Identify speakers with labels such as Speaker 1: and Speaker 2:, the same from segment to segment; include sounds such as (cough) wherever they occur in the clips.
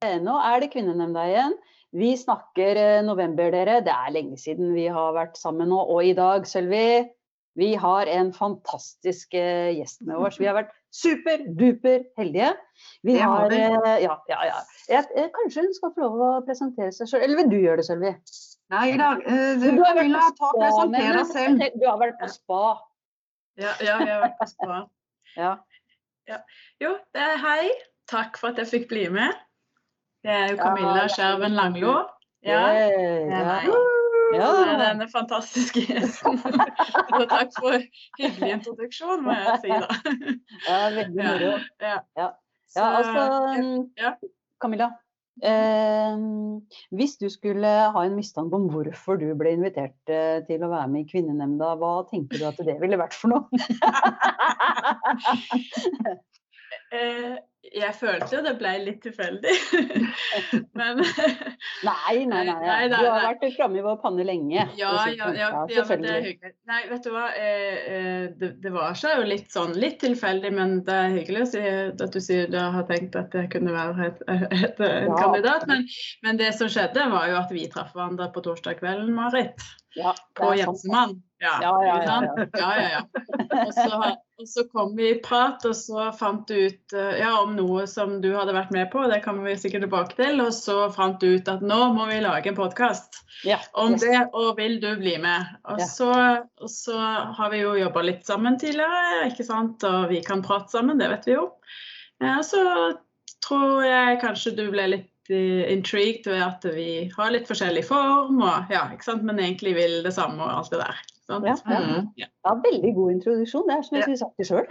Speaker 1: Nå er det Kvinnenemnda igjen. Vi snakker eh, november, dere. Det er lenge siden vi har vært sammen nå. Og i dag, Sølvi, vi har en fantastisk eh, gjest med oss. Vi har vært superduper heldige. Vi
Speaker 2: har
Speaker 1: eh, ja, ja, ja. Jeg, kanskje hun skal få lov å presentere seg sjøl. Eller vil du gjøre det, Sølvi?
Speaker 2: Nei da,
Speaker 1: Men du har vært på spa
Speaker 2: deg selv.
Speaker 1: Du har vært på spa.
Speaker 3: Ja, ja, jeg har vært på spa.
Speaker 1: Ja.
Speaker 3: Jo, det er hei. Takk for at jeg fikk bli med. Det er jo Camilla
Speaker 1: er
Speaker 3: Skjerven Langlo.
Speaker 1: Ja,
Speaker 3: Ja, denne fantastiske gjesten. (laughs) Så takk for hyggelig introduksjon, må jeg si da.
Speaker 1: ja, veldig moro.
Speaker 3: Ja.
Speaker 1: Ja. Altså. Camilla. Eh, hvis du skulle ha en mistanke om hvorfor du ble invitert eh, til å være med i Kvinnenemnda, hva tenker du at det ville vært for noe? (laughs) (laughs)
Speaker 3: eh, jeg følte jo det ble litt tilfeldig. (laughs) Men
Speaker 1: Nei, nei, nei.
Speaker 3: Nei,
Speaker 1: Du har vært framme i vår panne lenge.
Speaker 3: Ja,
Speaker 1: si
Speaker 3: ja, ja,
Speaker 1: sånn.
Speaker 3: ja, men det er hyggelig. Nei, vet du hva. Eh, eh, det, det var seg jo litt sånn litt tilfeldig, men det er hyggelig å si at du sier du har tenkt at jeg kunne være et, et, en kandidat. Men, men det som skjedde, var jo at vi traff hverandre på torsdag kvelden, Marit.
Speaker 1: Ja,
Speaker 3: På. Jensemann. Ja,
Speaker 1: Ja, ja.
Speaker 3: Og så, og så kom vi i prat, og så fant du ut eh, ja, om noe som du hadde vært med på. Det kommer vi sikkert tilbake til. Og så fant du ut at nå må vi lage en podkast
Speaker 1: Ja,
Speaker 3: om det, og vil du bli med? Og, så, og så har vi jo jobba litt sammen tidligere, ikke sant? og vi kan prate sammen, det vet vi jo. Ja, så tror jeg kanskje du ble litt intrigued ved at vi har litt forskjellig form, og, ja, ikke sant? men egentlig vil det samme og alt det der. Sant?
Speaker 1: Ja, ja.
Speaker 2: Mm.
Speaker 3: Ja.
Speaker 1: Ja, veldig god introduksjon. Det er som jeg skulle sagt det sjøl. (laughs)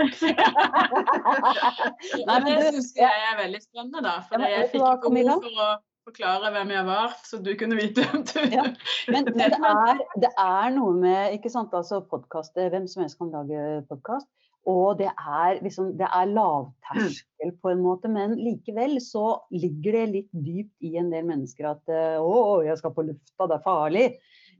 Speaker 1: Nei, men
Speaker 3: det syns jeg er veldig spennende, da. For jeg fikk
Speaker 1: hva,
Speaker 3: behov for å forklare hvem jeg var, så du kunne vite hvem du
Speaker 1: Ja, Men, men det, (laughs) er, det er noe med ikke sant, altså podkast Hvem som helst kan lage podkast. Og det er, liksom, det er lavterskel på en måte, men likevel så ligger det litt dypt i en del mennesker at eh, å, jeg skal på lufta, det er farlig.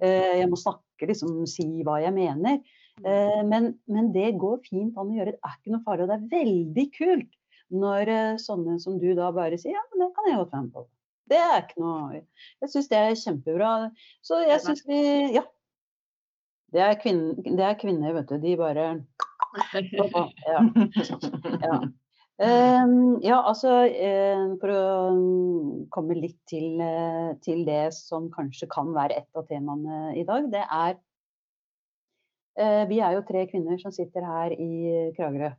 Speaker 1: Eh, Jeg må snakke, liksom si hva jeg mener. Eh, Men, men det går fint an å gjøre, det er ikke noe farlig. Og det er veldig kult når sånne som du da bare sier ja, men det kan jeg godt være med på. Det er ikke noe Jeg syns det er kjempebra. Så jeg syns vi Ja. Det er, kvinn, det er kvinner, vet du. De bare. Ja. ja. Um, ja, altså um, For å mm, komme litt til, uh, til det som kanskje kan være et av temaene i dag, det er uh, Vi er jo tre kvinner som sitter her i Kragerø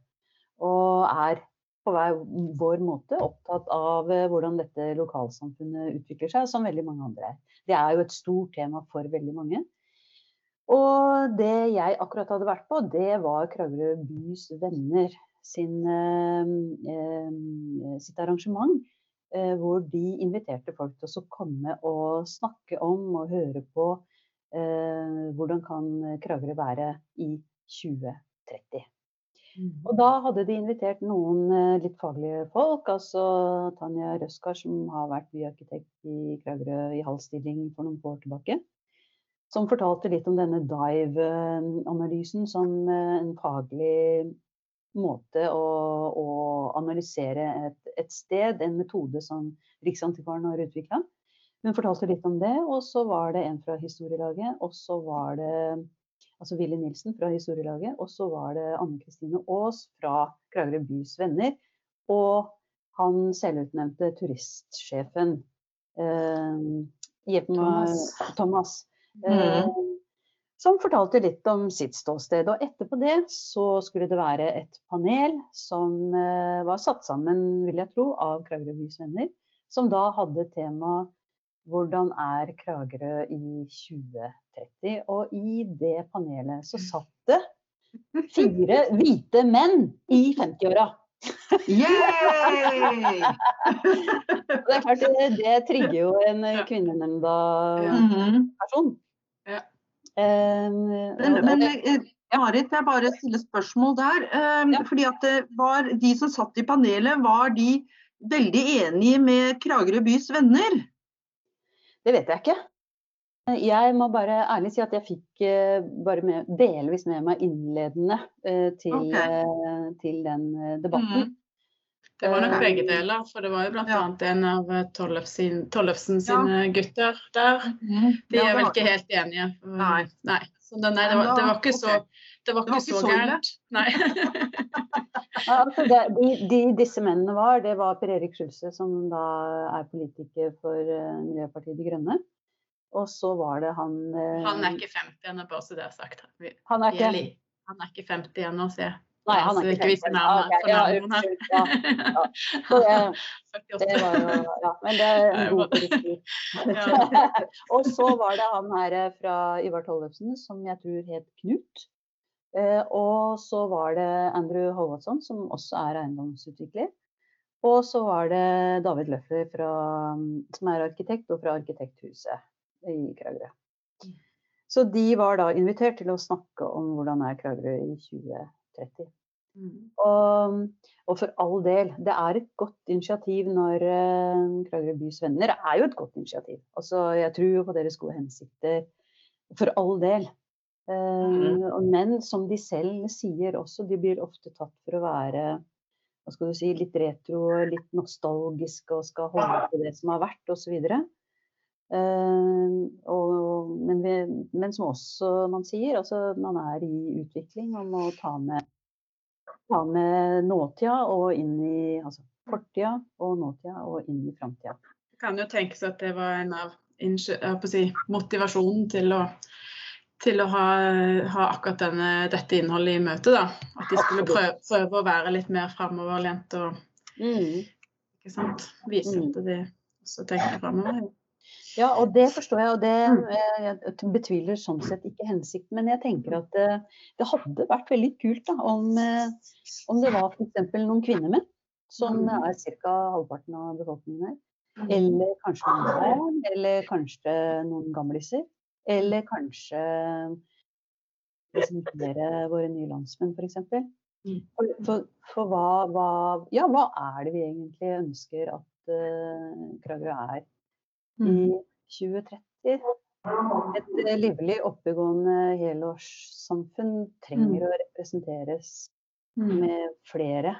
Speaker 1: og er på hver vår måte opptatt av uh, hvordan dette lokalsamfunnet utvikler seg, som veldig mange andre. Det er jo et stort tema for veldig mange. Og det jeg akkurat hadde vært på, det var Kragerø bys venner sin, eh, eh, sitt arrangement. eh, hvor de inviterte folk til å komme og snakke om og høre på eh, hvordan kan Kragerø være i 2030. Og da hadde de invitert noen eh, litt faglige folk, altså Tanja Røskar som har vært byarkitekt i Kragerø i halv stilling for noen år tilbake. Som fortalte litt om denne dive-analysen som eh, en faglig måte å, å analysere et, et sted, en metode som Riksantikvaren har utvikla. Hun fortalte litt om det, og så var det en fra historielaget, og så var det altså Willy Nilsen fra historielaget, og så var det Anne Kristine Aas fra Kragerø bys venner, og han selvutnevnte turistsjefen eh,
Speaker 3: Thomas.
Speaker 1: Thomas eh, som fortalte litt om sitt ståsted. Og etterpå det så skulle det være et panel som eh, var satt sammen, vil jeg tro, av Kragerø bys venner, som da hadde tema 'Hvordan er Kragerø i 2030?' Og i det panelet så satt det fire hvite menn i 50-åra. (laughs) Det er klart, det, det trigger jo en
Speaker 3: Ja.
Speaker 1: kvinnenemnda-person.
Speaker 2: Mhm.
Speaker 3: Ja.
Speaker 1: Um,
Speaker 2: Men, men eh, Marit, jeg bare stiller spørsmål der.
Speaker 1: Ja.
Speaker 2: Fordi at det var De som satt i panelet, var de veldig enige med Kragerø bys venner?
Speaker 1: Det vet jeg ikke. Jeg må bare ærlig si at jeg fikk eh, bare med, delvis med meg innledende eh, til,
Speaker 2: Ok.
Speaker 1: eh, til den debatten. debatten.
Speaker 3: Det var nok
Speaker 1: Eh,
Speaker 3: begge deler, for det var jo bl.a.
Speaker 2: Ja.
Speaker 3: en av Tollefsen,
Speaker 2: Tollefsen
Speaker 3: sine Ja. gutter der.
Speaker 2: Mhm.
Speaker 3: De
Speaker 2: Ja,
Speaker 3: er vel ikke helt enige.
Speaker 2: Nei.
Speaker 3: Nei. Så det, nei, det, var, det var ikke så det var
Speaker 2: Det var
Speaker 3: ikke så
Speaker 2: så
Speaker 3: gærent. Nei. (laughs)
Speaker 1: Ja, altså det, de, de disse mennene var, det var Per Erik Skjulse, som da er politiker for eh, Miljøpartiet De Grønne. Og så var det han eh,
Speaker 3: Han er ikke 50 ennå, bare så det er sagt. Vi,
Speaker 1: han er
Speaker 3: er
Speaker 1: ikke
Speaker 3: li- han er ikke 50 ennå, sier jeg.
Speaker 1: Nei, han er ikke
Speaker 3: ikke vi skal
Speaker 1: 50.
Speaker 3: nærme-
Speaker 1: Ah, okay. ja, ja. Ja. (laughs) Så det, det var jo Ja, men det er en god politikk. (laughs) Og så var det han her eh, fra Ivar Tollefsen som jeg tror het Knut. Eh, og så var det Andrew Håvadsson, som også er eiendomsutvikler. Og så var det David Løffer, fra, som er arkitekt, og fra Arkitekthuset i Kragerø. Så de var da invitert til å snakke om hvordan er Kragerø i 2030.
Speaker 3: Mm.
Speaker 1: Og, og for all del, det er et godt initiativ når uh, Kragerø bys venner er jo et godt initiativ. Altså, jeg tror jo på deres gode hensikter, for all del. Uh, mm. men som de selv sier også, de blir ofte tatt for å være hva skal du si, litt retro, litt nostalgiske og skal holde på det som har vært osv. Uh, og, men, vi, men som også man sier, altså man er i utvikling og må ta med ta med nåtida og inn i altså fortida og nåtida og inn i framtida.
Speaker 3: Det kan jo tenkes at det var en av si, motivasjonen til å, til å ha, ha akkurat denne, dette innholdet i møtet. da. At de skulle prøve, prøve å være litt mer framoverlent og
Speaker 1: Mm.
Speaker 3: ikke sant? vise
Speaker 1: Mm.
Speaker 3: at de også tenker framover.
Speaker 1: Ja, og det forstår jeg, og det
Speaker 3: Mm.
Speaker 1: eh, jeg betviler sånn sett ikke hensikten. Men jeg tenker at det, det hadde vært veldig kult da, om, eh, om det var f.eks. noen kvinner med, som
Speaker 3: Mm.
Speaker 1: er ca. halvparten av befolkningen her. Eller kanskje noen barn, eller kanskje noen gamliser. Eller kanskje representere våre nye landsmenn, f.eks.
Speaker 3: Mm.
Speaker 1: For, for, for hva, hva, ja, hva er det vi egentlig ønsker at uh, Kragerø er i
Speaker 3: Mm.
Speaker 1: 2030? Et eh, livlig, oppegående helårssamfunn trenger å representeres
Speaker 3: Mm.
Speaker 1: med flere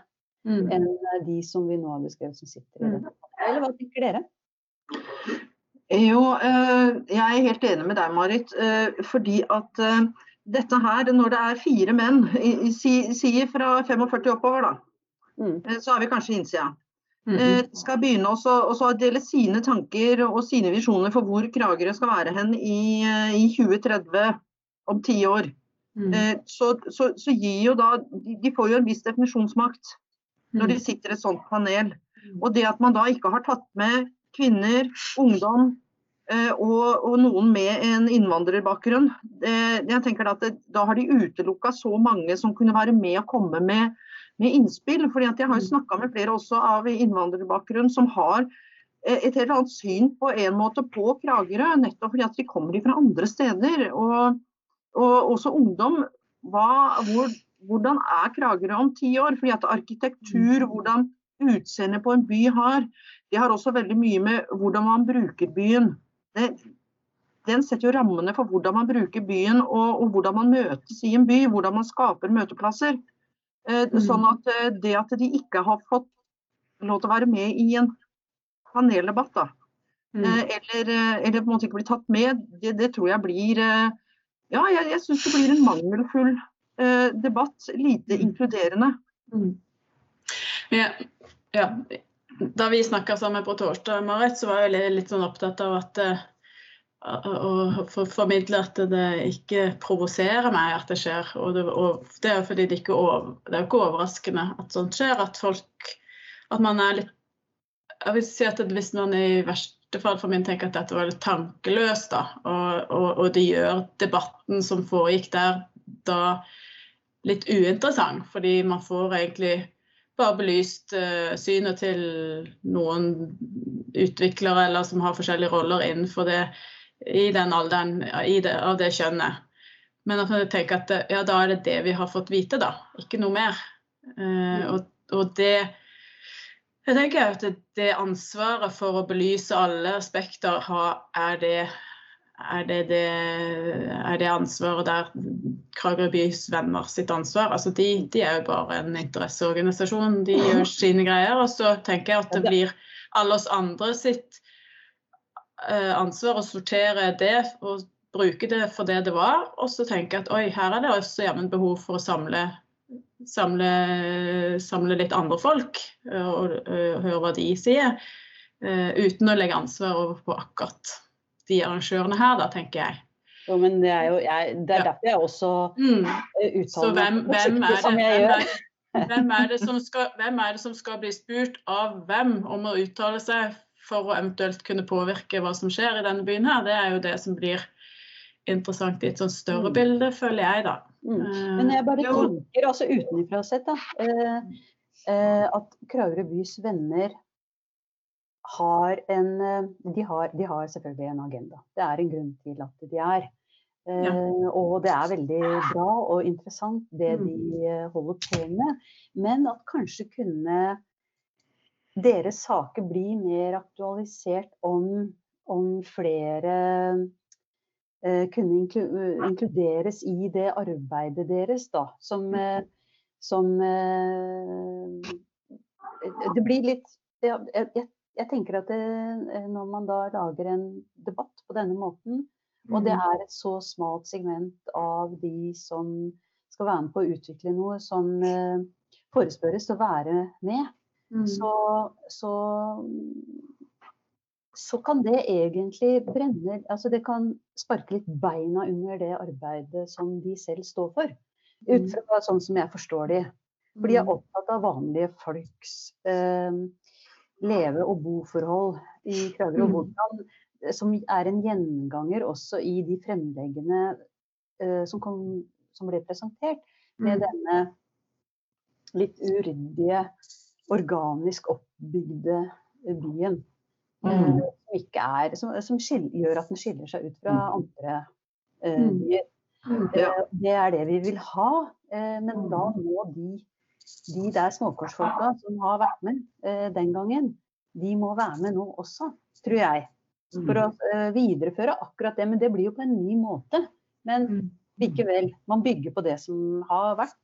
Speaker 3: Mm.
Speaker 1: enn de som vi nå har beskrevet som sitter i
Speaker 3: Mm.
Speaker 1: det. Eller hva tenker dere?
Speaker 2: Jo, eh, jeg er helt enig med deg, Marit. eh, Fordi at eh, dette her, når det er fire menn, i- i- si, si fra 45 oppover, da,
Speaker 1: Mm.
Speaker 2: eh, så er vi kanskje innsida.
Speaker 3: Mm.
Speaker 2: Eh, skal begynne også, også å dele sine tanker og sine visjoner for hvor Kragerø skal være hen i, eh, i 2030, om ti år.
Speaker 3: Mm.
Speaker 2: Eh, Så, så, så gir jo da De får jo en viss definisjonsmakt når de sitter i et sånt panel. Og det at man da ikke har tatt med kvinner, ungdom og, og noen med en innvandrerbakgrunn, det, jeg tenker at det, da har de utelukka så mange som kunne være med og komme med, med innspill. fordi Jeg har jo snakka med flere også av innvandrerbakgrunn som har eh, et helt annet syn på en måte på Kragerø, nettopp fordi at de kommer fra andre steder. Og, og også ungdom. Hva, hvor, hvordan er Kragerø om ti år? Fordi at arkitektur, hvordan utseendet på en by har, det har også veldig mye med hvordan man bruker byen. Det, den setter jo rammene for hvordan man bruker byen og, og hvordan man møtes i en by. Hvordan man skaper møteplasser. Eh,
Speaker 3: Mm.
Speaker 2: Sånn at eh, det at de ikke har fått lov til å være med i en paneldebatt, da,
Speaker 3: Mm.
Speaker 2: eh, eller, eller på en måte ikke bli tatt med, det, det tror jeg blir Ja, jeg, jeg syns det blir en mangelfull eh, debatt. Lite
Speaker 3: Mm.
Speaker 2: inkluderende.
Speaker 3: Mm. Ja, ja. Da vi snakka sammen på torsdag, Marit, så var jeg litt, litt sånn opptatt av at eh, for, formidle at det ikke provoserer meg at det skjer. Og det, og det er fordi det ikke over, det er jo ikke overraskende at sånt skjer. At folk At man er litt Jeg vil si at hvis man i verste fall for min tenker at dette var litt tankeløst, da, og, og, og det gjør debatten som foregikk der, da litt uinteressant. Fordi man får egentlig bare belyst uh, synet til noen utviklere eller som har forskjellige roller innenfor det i den alderen i det, av det kjønnet. Men at man tenker at ja, da er det det vi har fått vite, da. Ikke noe mer. Uh, og, og, det Jeg tenker at det, ansvaret for å belyse alle aspekter er, det, er det, det, er det ansvaret der Kragerø bys venner sitt ansvar? Altså de, de, er jo bare en interesseorganisasjon, de gjør sine greier. Og så tenker jeg at det blir alle oss andre sitt ansvar å sortere det og bruke det for det det var. Og så tenke at oi, her er det også jammen behov for å samle, samle, samle litt andre folk og, og høre hva de sier. Uten å legge ansvar over på akkurat de arrangørene her, da, tenker jeg.
Speaker 1: Jo, men det er jo jeg, det er derfor jeg også mm. Eh, uttaler
Speaker 3: meg hvem, er det, hvem, er, hvem, er det som skal, hvem er det som skal bli spurt av hvem om å uttale seg for å eventuelt kunne påvirke hva som skjer i denne byen her? Det er jo det som blir interessant i et sånn større mm. bilde, føler jeg, da.
Speaker 1: Mm. Men jeg bare tenker, altså utenfra sett, da, eh, eh, at Kragerø bys venner har en eh, de har, de har, selvfølgelig en agenda. Det er en grunn til at de er. Ja. Og det er veldig bra og interessant det mm. de eh, holder på med. Men at kanskje kunne deres saker blir mer aktualisert om, om flere eh, kunne inklu inkluderes i det arbeidet deres, da. Som, eh, som Det blir litt jeg, jeg, jeg tenker at det, eh, når man da lager en debatt på denne måten, og det mm. er et så smalt segment av de som skal være med på å utvikle noe, som eh, forespørres å være med, mm. så, så, så, kan det egentlig brenne Altså det kan sparke litt beina under det arbeidet som de selv står for. Ut mm. fra sånn som jeg forstår de. For de er mm. opptatt av vanlige folks eh, leve- og boforhold i Kragerø. og Hvordan, som er en gjenganger også i de fremleggene eh, som, kom, som, ble presentert, med denne litt uryddige, organisk oppbygde byen. Mm. Uh, som, er, som, som skil, gjør at den skiller seg ut fra mm. andre uh, byer. det er det vi vil ha, men da må de de der småkorsfolka som har vært med eh, den gangen, de må være med nå også, tror jeg. For å eh, videreføre akkurat det. Men det blir jo på en ny måte. Men mm. likevel, man bygger på det som har vært,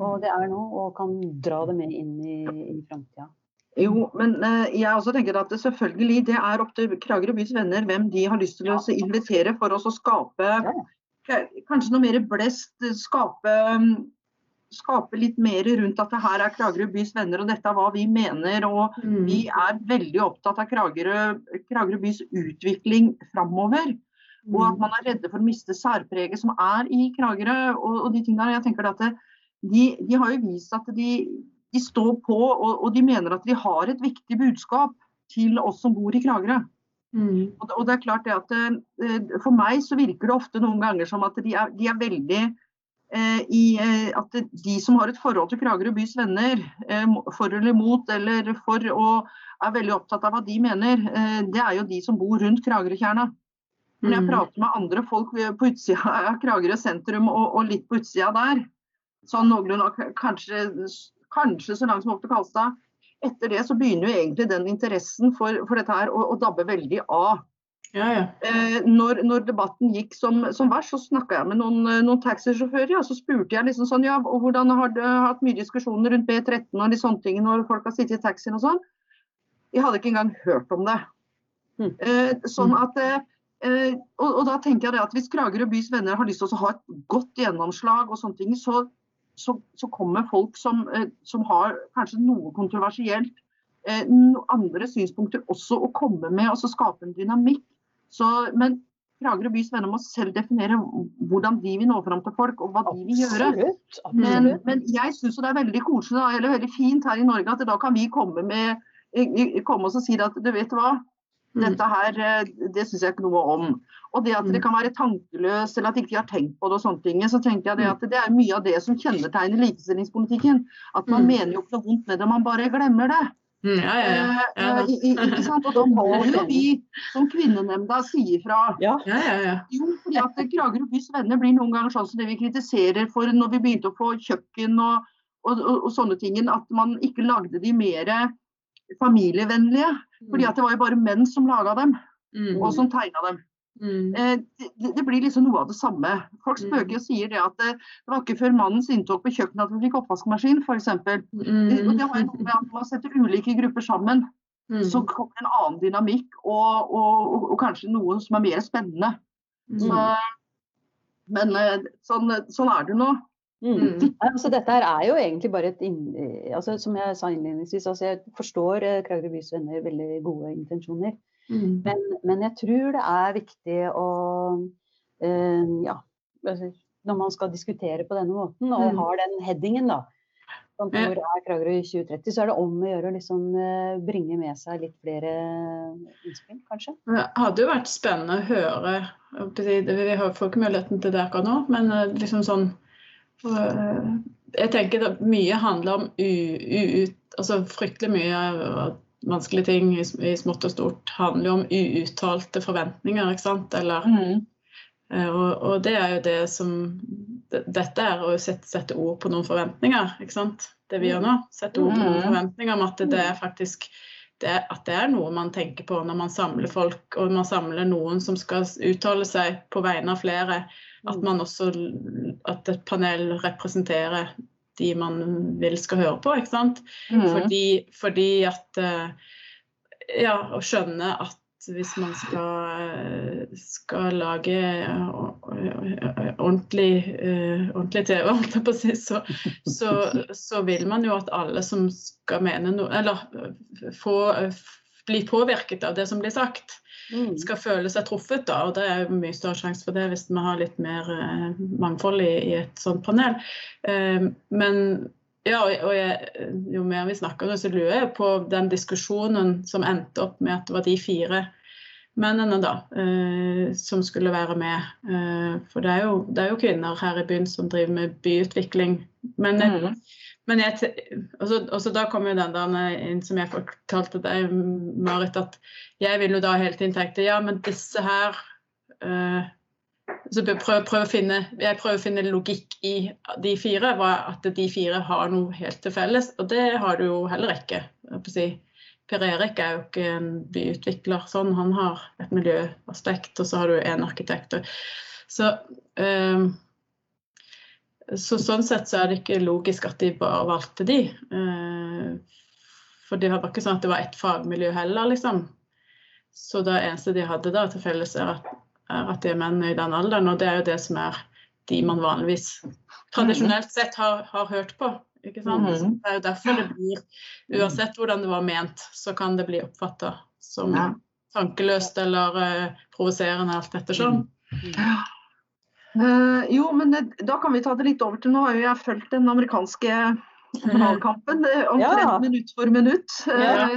Speaker 1: og det er nå, og kan dra det med inn i, i framtida.
Speaker 2: Jo, men eh, jeg også tenker at det selvfølgelig det er opp til Kragerø bys venner hvem de har lyst til å invitere for oss å skape kanskje noe mer blest, skape skape litt mer rundt at det her er Kragerø bys venner, og dette er hva vi mener. Og mm. vi er veldig opptatt av Kragerø, Kragerø bys utvikling framover. Mm. Og at man er redde for å miste særpreget som er i Kragerø. og, og de tingene. Jeg tenker at det, de, de, har jo vist at de, de står på, og, og, de mener at de har et viktig budskap til oss som bor i Kragerø. Mm. Og, og, det er klart det at eh, For meg så virker det ofte noen ganger som at de er, de er veldig Eh, i eh, at de som har et forhold til Kragerø bys venner, eh, for eller mot, eller for og er veldig opptatt av hva de mener, det er jo de som bor rundt Kragerø-kjerna. Når jeg mm. prater med andre folk på utsida av Kragerø sentrum og, og litt på utsida der, sånn noenlunde kanskje, kanskje så langt som opp til Kalstad, etter det så begynner jo egentlig den interessen for, for dette her å, å dabbe veldig av. Ja, ja. Eh, når, når, debatten gikk som, som verst, så snakka jeg med noen, noen taxisjåfører. Ja, så spurte jeg liksom sånn, ja, hvordan har du hatt mye diskusjoner rundt B13 og de sånne ting når folk har sittet i taxien og sånn. Jeg hadde ikke engang hørt om det. Mm. Eh, sånn hm. at eh, eh, og, og, da tenker jeg det at Hvis Kragerø bys venner har lyst til å ha et godt gjennomslag, og sånne ting, så, så, så kommer folk som, eh, som, har kanskje noe kontroversielt, andre synspunkter også å komme med og så skape en dynamikk så, men Kragerø bys venner må selv definere hvordan de vil nå fram til folk, og hva de vil gjøre. Absolutt, absolutt. Men, men, jeg syns det er veldig koselig eller veldig fint her i Norge at da kan vi komme, med, komme og si at du vet hva. Dette her, eh, det syns jeg ikke noe om. Og det at det mm. kan være tankeløst eller at de ikke har tenkt på det og sånne ting, så tenker jeg det at det er mye av det som kjennetegner likestillingspolitikken. At man mm. mener jo ikke noe vondt med det, man bare glemmer det.
Speaker 3: Mm, ja, ja, ja.
Speaker 2: Eh, I, i, og da (laughs) må jo vi som kvinnenemnda si ifra.
Speaker 3: Ja.
Speaker 2: Jo, fordi at Kragerø bys venner blir noen ganger sånn som det vi kritiserer for når vi begynte å få kjøkken og, og, og, og sånne ting, at man ikke lagde de mer familievennlige. Fordi at det var jo bare menn som laga dem, mm. og som tegna dem. Mm. Eh, det, det, blir liksom noe av det samme. Folk mm. spøker og sier det at det, det var ikke før mannens inntog på kjøkkenet at vi fikk oppvaskmaskin, f.eks. Mm. Det, og det har noe med at man setter ulike grupper sammen. Mm. Så kommer en annen dynamikk, og, og, og, og, kanskje noe som er mer spennende. Mm. Så, men eh, sånn, sånn, er det nå.
Speaker 1: Mm. Altså, dette her er jo egentlig bare et altså, Som jeg sa innledningsvis, altså, jeg forstår eh, Kragerø bys venner veldig gode intensjoner. Mm. Men, men, jeg tror det er viktig å eh, Ja, altså, når man skal diskutere på denne måten og mm. har den headingen, da. Sånn, hvor er Kragerø i 2030, så er det om å gjøre å liksom, uh, bringe med seg litt flere innspill, kanskje.
Speaker 3: Det hadde jo vært spennende å høre. Vi får ikke muligheten til det akkurat nå, men uh, liksom sånn jeg tenker at mye handler om u, u, altså fryktelig mye vanskelige ting i, i, smått og stort handler jo om uuttalte forventninger, ikke sant. Eller, mm. uh, og, og, det er jo det som Dette er å sette, sette, ord på noen forventninger, ikke sant. Det vi gjør nå. Sette ord på noen mm. forventninger om at det, det er faktisk det, at det er noe man tenker på når man samler folk, og man samler noen som skal uttale seg på vegne av flere. At man også at et panel representerer de man vil skal høre på. ikke sant? Mm. Fordi, fordi, at eh, Ja, å skjønne at hvis man skal, skal lage ordentlig, ordentlig TV, så, så, så, vil man jo at alle som skal mene noe Eller få, bli påvirket av det som blir sagt. Mm. skal føle seg truffet. Da, og Det er mye større sjanse for det hvis vi har litt mer eh, mangfold i, i, et sånt panel. Eh, men ja, og jeg, jo mer vi snakker så lurer jeg på den diskusjonen som endte opp med at det var de fire mennene da, eh, som skulle være med. Eh, for det er, jo, det er, jo, kvinner her i byen som driver med byutvikling. Men mm. Men jeg, også, også da kom jo den der inn som jeg fortalte deg, Marit, at jeg vil jo da hele tiden ja, men disse her uh, så prøv, prøv å finne, Jeg prøver å finne logikk i de fire, at de fire har noe helt til felles. Og det har du jo heller ikke. Si. Per Erik er jo ikke en byutvikler sånn, han har et miljøaspekt, og så har du en arkitekt. Så um, så sånn sett så er det ikke logisk at de bare valgte de. Eh, for det var ikke sånn at det var ett fagmiljø heller, liksom. Så det eneste de hadde da til felles, er at, er at de er menn i den alderen. Og det er jo det som er de man vanligvis tradisjonelt sett har, har hørt på. Ikke sant? Mm. Det er jo derfor det blir Uansett hvordan det var ment, så kan det bli oppfatta som tankeløst eller uh, provoserende alt ettersom. Mm.
Speaker 2: Uh, jo, men det, da kan vi ta det litt over til Nå har jo jeg fulgt den amerikanske valgkampen eh, omtrent ja. minutt for minutt. Ja.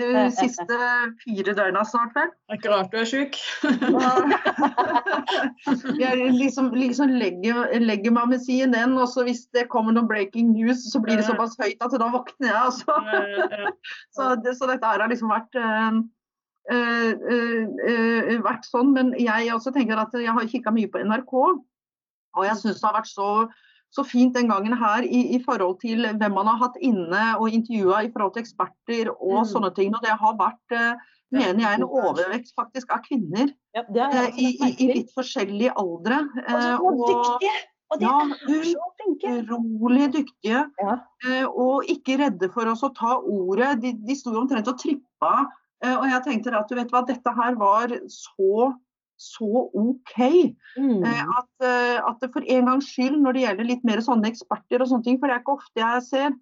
Speaker 2: uh, siste fire døgna snart, vel.
Speaker 3: Det er ikke rart du er sjuk. (laughs)
Speaker 2: jeg liksom, liksom legger, legger, meg med CNN, og så hvis det kommer noen breaking news, så blir det såpass høyt at da våkner jeg. Altså. (laughs) så, det, så, dette har liksom vært uh, vært sånn, men jeg også tenker at jeg har kikka mye på NRK. Og jeg syns det har vært så, så, fint den gangen her i, i, forhold til hvem man har hatt inne og intervjua i forhold til eksperter og mm. sånne ting. Og det har vært mener jeg en overvekt faktisk av kvinner ja, i, i, i, litt forskjellige aldre.
Speaker 1: og så dyktige! Og de ja, er så flinke.
Speaker 2: Utrolig dyktige. Ja. og ikke redde for oss å ta ordet. De, de sto omtrent og trippa Eh, og jeg tenkte at du vet hva, dette her var så så OK. Mm. At, at, det for en gangs skyld, når det gjelder litt mer sånne eksperter og sånne ting, for det er ikke ofte jeg ser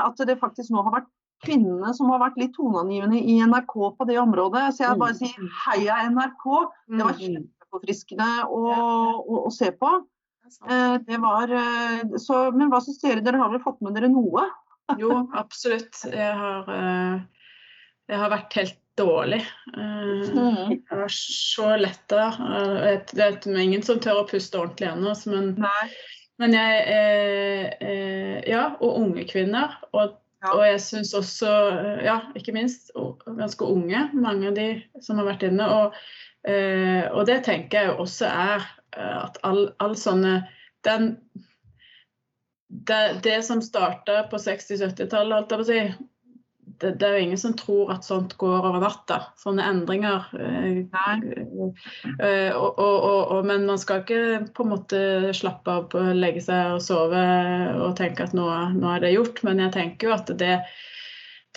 Speaker 2: at det faktisk nå har vært kvinnene som har vært litt toneangivende i NRK på det området. Så jeg bare mm. sier heia NRK. Det var mm. kjempeforfriskende å, å, å se på. Det var, så, men hva syns dere? Dere har vel fått med dere noe?
Speaker 3: Jo, absolutt. Jeg har jeg har vært helt dårlig. Eh. Jeg var så letta. Det er ingen som tør å puste ordentlig ennå. Men, men, jeg eh, Ja, og unge kvinner. Og, og jeg syns også, ja, ikke minst ganske unge, mange av de som har vært inne. Og, eh, og det tenker jeg også er at all, all sånne den det, det, som starta på 60-70-tallet, holdt jeg på å si, det, det, er jo ingen som tror at sånt går over natta. Sånne endringer.
Speaker 2: Eh,
Speaker 3: Og, og, og, men man skal ikke på en måte slappe av, legge seg og sove og tenke at nå, nå er det gjort. Men jeg tenker jo at det,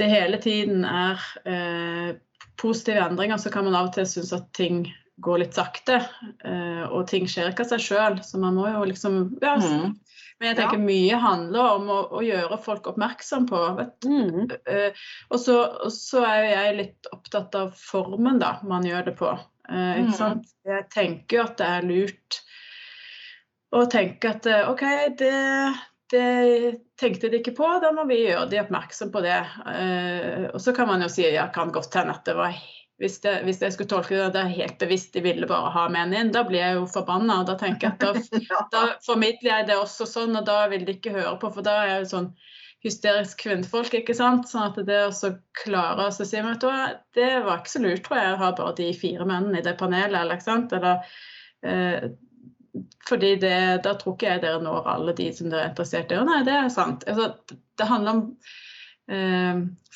Speaker 3: det hele tiden er eh, positive endringer, så kan man av og til synes at ting går litt sakte. Eh, og ting skjer ikke av seg sjøl, så man må jo liksom ja, mm. Men jeg tenker ja. mye handler om å, å, gjøre folk oppmerksom på. Mm. Uh, og, så, så, er jeg litt opptatt av formen da man gjør det på. Uh, mm. Jeg tenker jo at det er lurt å tenke at OK, det, det tenkte de ikke på, da må vi gjøre de oppmerksom på det. Uh, og så kan man jo si ja, kan godt hende at det var hvis, det, hvis, jeg skulle tolke det, det er helt bevisst de ville bare ha menn inn, da blir jeg jo forbanna. Da tenker jeg at (laughs) da, da, formidler jeg det også sånn, og da vil de ikke høre på. For da er jeg jo sånn hysterisk kvinnfolk, ikke sant. Sånn at det å klare å si at det var ikke så lurt, tror jeg, å ha bare de fire mennene i det panelet, eller ikke sant. Eller, eh, fordi det, da tror ikke jeg dere når alle de som dere er interessert i. Og nei, det er sant. Altså, det handler om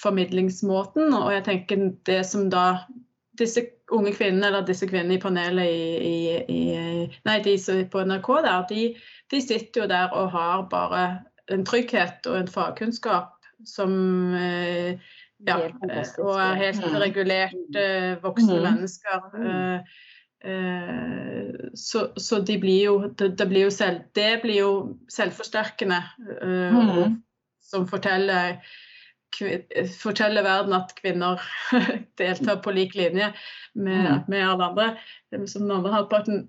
Speaker 3: formidlingsmåten. Og jeg tenker det som da disse unge kvinnene, eller disse kvinnene i panelet i, i, i Nei, de på NRK der, de, de, sitter jo der og har bare en trygghet og en fagkunnskap som eh, ja, og er helt mm. regulert eh, voksne mm. mennesker. Mm. Eh, eh, så, så, de blir jo det, blir jo selv, det blir jo selvforsterkende. Eh, mm. Som forteller fortelle verden at kvinner (laughs) deltar på lik linje med, mm. med alle andre. Som den andre halvparten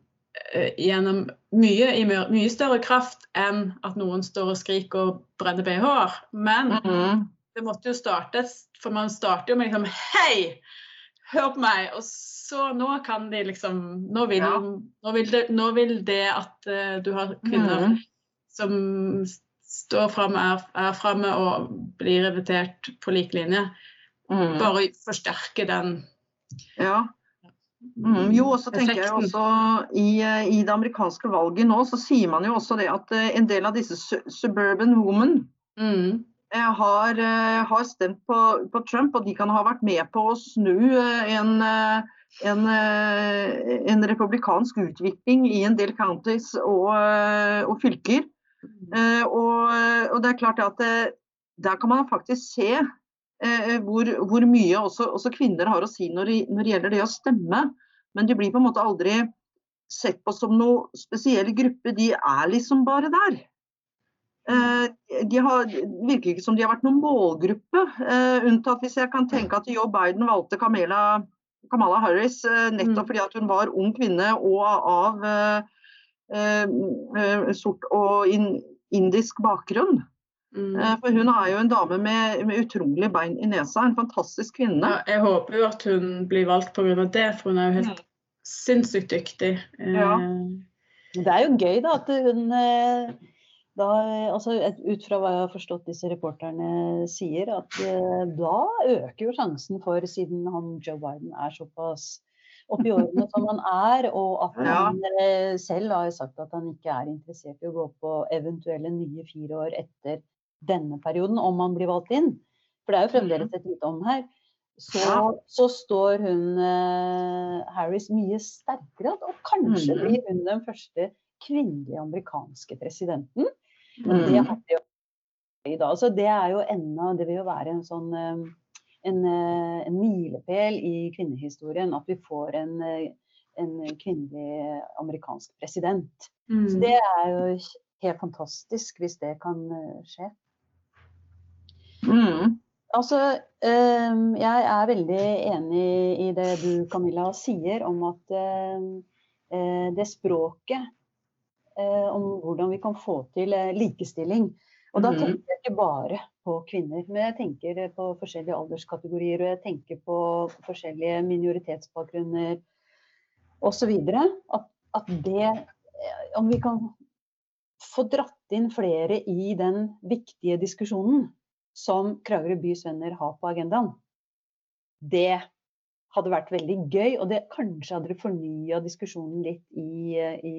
Speaker 3: eh, gjennom mye, i mye større kraft enn at noen står og skriker og brenner BH-er. Men mm. det måtte jo startes, for man starter jo med liksom Hei! Hør på meg! Og så nå kan de liksom Nå vil, ja. nå vil, det, nå vil det, at uh, du har kvinner mm. som står framme, er, er framme og blir invitert på lik linje. Mm. Bare forsterke den
Speaker 2: Ja. Mm, jo, og så tenker jeg også i, i, det amerikanske valget nå, så sier man jo også det at uh, en del av disse suburban women mm. uh, har, har, stemt på, på, Trump, og de kan ha vært med på å snu en, en, en, republikansk utvikling i en del counties og, og fylker. Uh, og, og, det er klart at det, eh, der kan man faktisk se uh, hvor, hvor, mye også, også, kvinner har å si når, når, det gjelder det å stemme. Men de blir på en måte aldri sett på som noe spesiell gruppe. De er liksom bare der. Uh, de har, virker ikke som de har vært noen målgruppe, unntatt hvis jeg kan tenke at Joe Biden valgte Kamala, Kamala Harris nettopp mm. fordi at hun var ung kvinne og av Eh, eh, sort og indisk bakgrunn. Mm. Eh, for hun er jo en dame med, med utrolig bein i nesa, en fantastisk kvinne.
Speaker 3: Ja, jeg håper jo at hun blir valgt pga. det, for hun er jo helt mm. sinnssykt dyktig.
Speaker 1: Ja. Det er jo gøy da at hun da, altså Ut fra hva jeg har forstått disse reporterne sier, at da øker jo sjansen for, siden han Joe Biden er såpass oppi årene som han er, og at han ja. Eh, selv har sagt at han ikke er interessert i å gå på eventuelle nye fire år etter denne perioden, om han blir valgt inn. For det er jo fremdeles mm. et lite om her. Så, så står hun uh, Harris mye sterkere, og kanskje mm. blir hun den første kvinnelige amerikanske presidenten. Mm. Det dag. Så det er jo enda Det vil jo være en sånn uh, en, eh, en milepæl i kvinnehistorien at vi får en, eh, en kvinnelig amerikansk president. Mm. Så det er jo helt fantastisk hvis det kan eh, skje. Mm. Altså, jeg er veldig enig i det du Camilla sier om at det språket om hvordan vi kan få til likestilling. Og da mm. tenker jeg ikke bare på kvinner, men jeg tenker på forskjellige alderskategorier, og jeg tenker på forskjellige minoritetsbakgrunner osv. At, at det Om vi kan få dratt inn flere i den viktige diskusjonen som Kragerø bys venner har på agendaen, det hadde vært veldig gøy. Og det kanskje hadde fornya diskusjonen litt i, i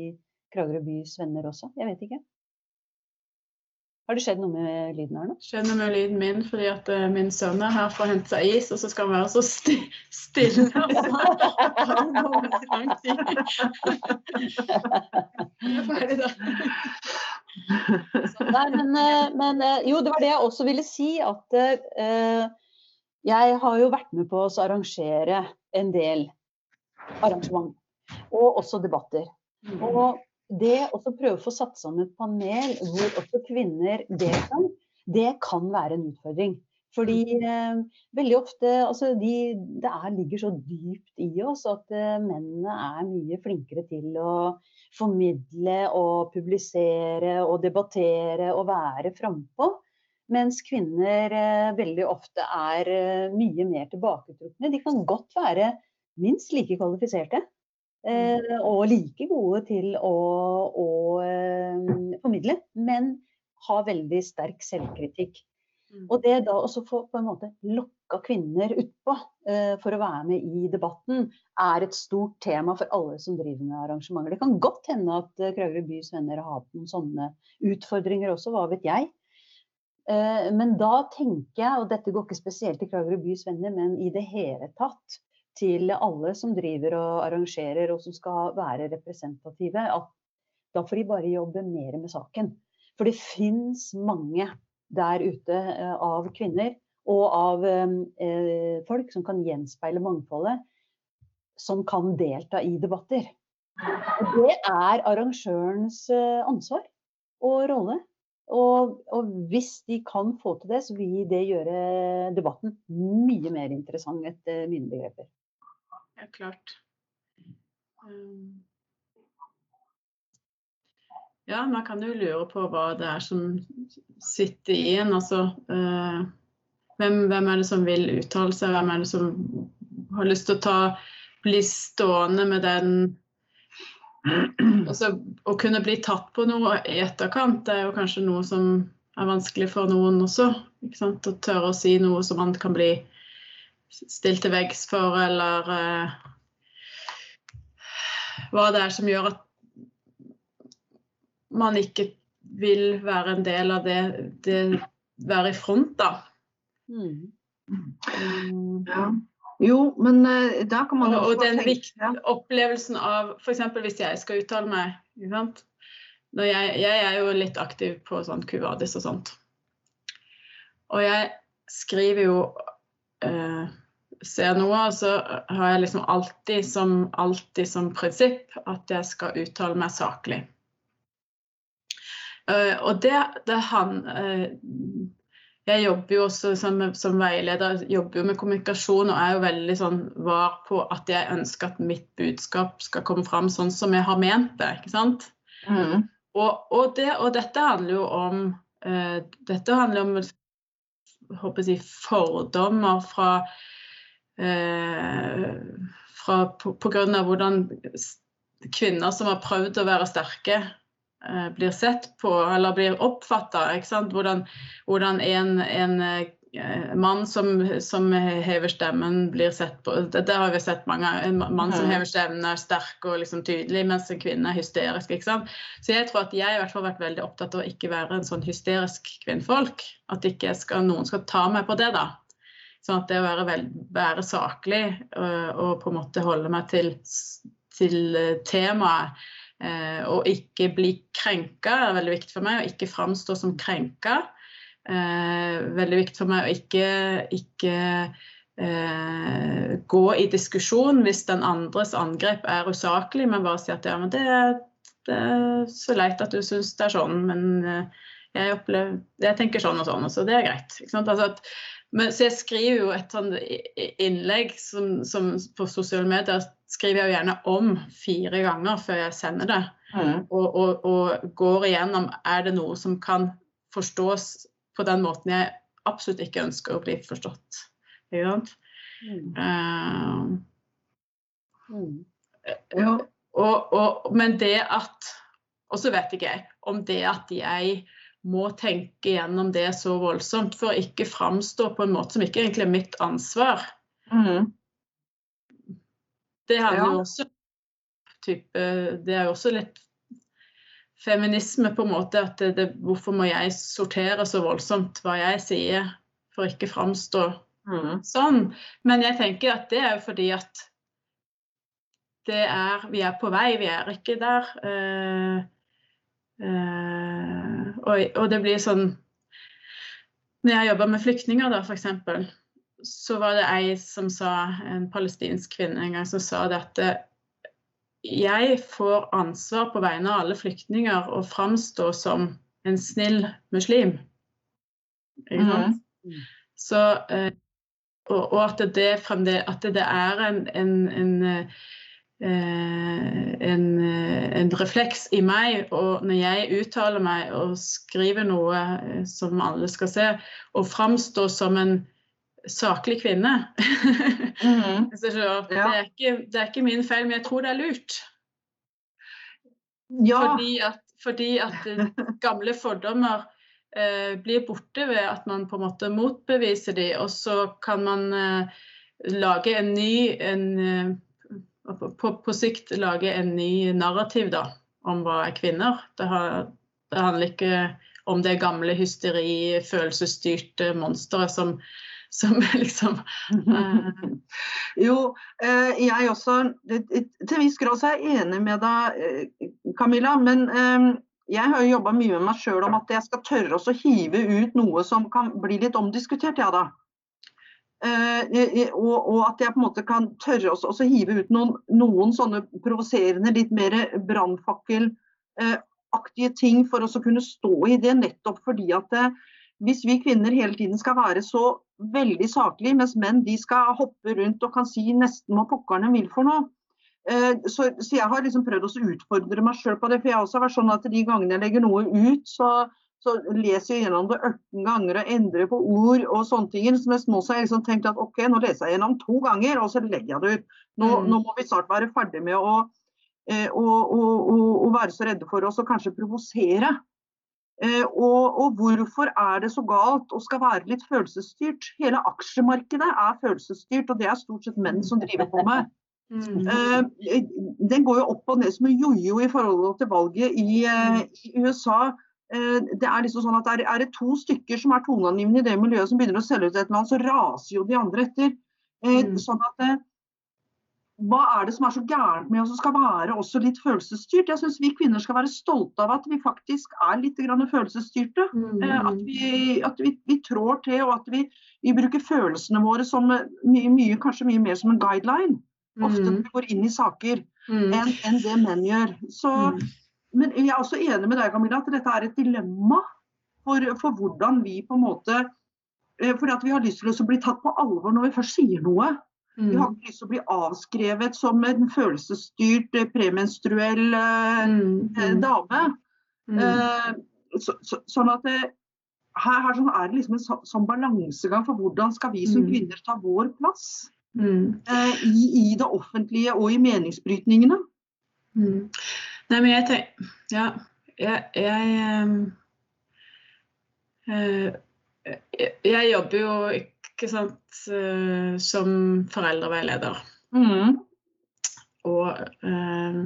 Speaker 1: Kragerø bys venner også. Jeg vet ikke. Har det skjedd noe med lyden her nå?
Speaker 3: Skjønner med lyden min fordi at uh, min sønn er her for å hente seg is, og så skal han være så sti stille. (laughs) (laughs)
Speaker 1: Nei, men, eh, men, eh, jo, det var det jeg også ville si. At eh, jeg har jo vært med på å arrangere en del arrangement. Og også debatter. Mm. Og det å prøve å få satt sammen et panel hvor også kvinner deltar, det kan være en utfordring. Fordi eh, veldig ofte altså de, Det er, ligger så dypt i oss at eh, mennene er mye flinkere til å formidle og publisere og debattere og være frampå. Mens kvinner eh, veldig ofte er eh, mye mer tilbaketrukne. De kan godt være minst like kvalifiserte. Mm. Eh, og like gode til å, å eh, formidle, men har veldig sterk selvkritikk. Mm. Og det da å få på en måte lokka kvinner utpå eh, for å være med i debatten, er et stort tema for alle som driver med arrangementer. Det kan godt hende at uh, Kragerø bys venner har hatt noen sånne utfordringer også, hva vet jeg. men da tenker jeg, og dette går ikke spesielt til Kragerø bys venner, men i det hele tatt, til alle som driver og arrangerer og som skal være representative, at da får de bare jobbe mer med saken. For det fins mange der ute eh, av kvinner og av eh, folk som kan gjenspeile mangfoldet, som kan delta i debatter. Og det er arrangørens eh, ansvar og rolle. Og, og, hvis de kan få til det, så vil det gjøre debatten mye mer interessant etter mine begreper
Speaker 3: helt klart. Um, ja, man kan jo lure på hva det er som sitter i en. Altså, uh, hvem, hvem, er det som vil uttale seg? Hvem er det som har lyst til å ta, bli stående med den altså, Å kunne bli tatt på noe i etterkant, det er jo kanskje noe som er vanskelig for noen også. Å tørre å si noe som man kan bli stilt til veggs for, eller uh, hva det er som gjør at man ikke vil være en del av det, det være i front, da. Mm.
Speaker 2: Ja. Jo, men uh, da kan man
Speaker 3: Og, og den viktige opplevelsen av F.eks. hvis jeg skal uttale meg. Jeg, jeg, er jo litt aktiv på sånn Cuvadis og sånt. Og jeg skriver jo uh, ser noe, så har jeg liksom alltid som, alltid som prinsipp at jeg skal uttale meg saklig. Uh, og det, det han uh, Jeg jobber jo også som, som, veileder jobber jo med kommunikasjon og er jo veldig sånn var på at jeg ønsker at mitt budskap skal komme fram sånn som jeg har ment det. ikke sant? Mm. Og, og, det, og, dette handler jo om uh, dette handler om håper jeg, fordommer fra eh, fra, på, på, grunn av hvordan kvinner som har prøvd å være sterke, eh, blir sett på eller blir oppfatta. Hvordan, hvordan en, en eh, mann som, som, hever stemmen, blir sett på Det, det har vi sett mange En mann som hever stemmen, er sterk og liksom tydelig, mens en kvinne er hysterisk. ikke sant? Så jeg tror at jeg i hvert fall har vært veldig opptatt av å ikke være en sånn hysterisk kvinnfolk. At ikke skal, noen skal ta meg på det, da. Sånn at det å være, vel, være saklig og, og, på en måte holde meg til, til eh, temaet eh, og ikke bli krenka er veldig viktig for meg. Å ikke framstå som krenka. Eh, veldig viktig for meg å ikke, ikke eh, gå i diskusjon hvis den andres angrep er usaklig, men bare si at ja, men det, det er så leit at du syns det er sånn, men eh, jeg, opplever, jeg tenker sånn og sånn, så det er greit. Altså at, men, så jeg skriver jo et sånt innlegg som, som på sosiale medier skriver jeg jo gjerne om fire ganger før jeg sender det. Mm. Og, og, og, går igjennom er det noe som kan forstås på den måten jeg absolutt ikke ønsker å bli forstått. Ikke sant? Mm. Uh, mm. Og, Og, og, men det at Og så vet ikke jeg om det at jeg må tenke gjennom det så voldsomt for å ikke framstå på en måte som ikke egentlig er mitt ansvar. Mm. Det handler jo også type, Det er jo også litt feminisme på en måte at det, det, Hvorfor må jeg sortere så voldsomt hva jeg sier, for ikke framstå mm. sånn? Men jeg tenker at det er jo fordi at det er Vi er på vei, vi er ikke der. Uh, uh, og, og, det blir sånn Når jeg jobber med flyktninger, da, f.eks., så var det ei som sa, en palestinsk kvinne en gang, som sa det at jeg får ansvar på vegne av alle flyktninger å framstå som en snill muslim. Ikke sant? Mm. Så, eh, og, og, at det, at det er en, en, en, eh, en, en refleks i meg, og når jeg uttaler meg og skriver noe eh, som alle skal se, og framstå som en saklig kvinne. (laughs) Mm. det, er ikke, det, er ikke, min feil, men jeg tror det er lurt. Ja. Fordi, at, fordi at (laughs) gamle fordommer eh, blir borte ved at man på en måte motbeviser de, og så kan man eh, lage en ny en, eh, på, på, sikt lage en ny narrativ da, om hva er kvinner. Det, har, det handler ikke om det gamle hysteri, følelsesstyrte monsteret som som (laughs) liksom uh...
Speaker 2: Jo, eh, jeg også Til en viss grad så er jeg enig med deg, eh, Camilla. Men jeg har jo jobba mye med meg sjøl om at jeg skal tørre å hive ut noe som kan bli litt omdiskutert, ja da. og, og, at jeg på en måte kan tørre å hive ut noen, noen sånne provoserende, litt mer brannfakkelaktige ting for å kunne stå i det, nettopp fordi at det, hvis vi kvinner hele tiden skal være så veldig saklige, mens menn de skal hoppe rundt og kan si nesten hva pokkerne vil for noe. Eh, så, så, jeg har liksom prøvd å utfordre meg sjøl på det. For jeg har også vært sånn at de gangene jeg legger noe ut, så, så leser jeg gjennom det 18 ganger og endrer på ord og sånne ting. Så mens nå så har jeg liksom tenkt at ok, nå leser jeg gjennom to ganger, og så legger jeg det ut. Nå, mm. nå må vi snart være ferdig med å, eh, å, å, å være så redde for oss og kanskje provosere. Eh, og, og, hvorfor er det så galt å skal være litt følelsesstyrt? Hele aksjemarkedet er følelsesstyrt, og det er stort sett menn som driver på med. (laughs) Mm. Eh, den går jo opp og ned som en jojo i forhold til valget i, eh, i USA. det er liksom sånn at er, er, det to stykker som er toneangivende i det miljøet som begynner å selge ut et eller annet, så raser jo de andre etter. Mm. sånn at hva er det som er så gærent med oss som skal være også litt følelsesstyrt? Jeg syns vi kvinner skal være stolte av at vi faktisk er litt følelsesstyrte. Mm. Eh, at, vi, at vi, vi, trår til, og at vi, vi bruker følelsene våre som mye, mye, kanskje mye mer som en guideline. Ofte når vi går inn i saker mm. enn en det menn gjør. Så, mm. men jeg er også enig med deg, Camilla, at dette er et dilemma for, for hvordan vi på en måte for Fordi at vi har lyst til å bli tatt på alvor når vi først sier noe. Mm. De har ikke lyst til å bli avskrevet som en følelsesstyrt eh, premenstruell eh, mm. Eh, mm. dame. Mm. Eh, så, så, sånn at det, her, her sånn er det liksom en så, sånn balansegang for hvordan skal vi som mm. kvinner ta vår plass mm. eh, i, i, det offentlige og i meningsbrytningene.
Speaker 3: Nei, men jeg tenker Ja, jeg, jeg, jeg, jeg jobber jo ikke ikke sant, eh, som foreldreveileder. Mm. Og, eh,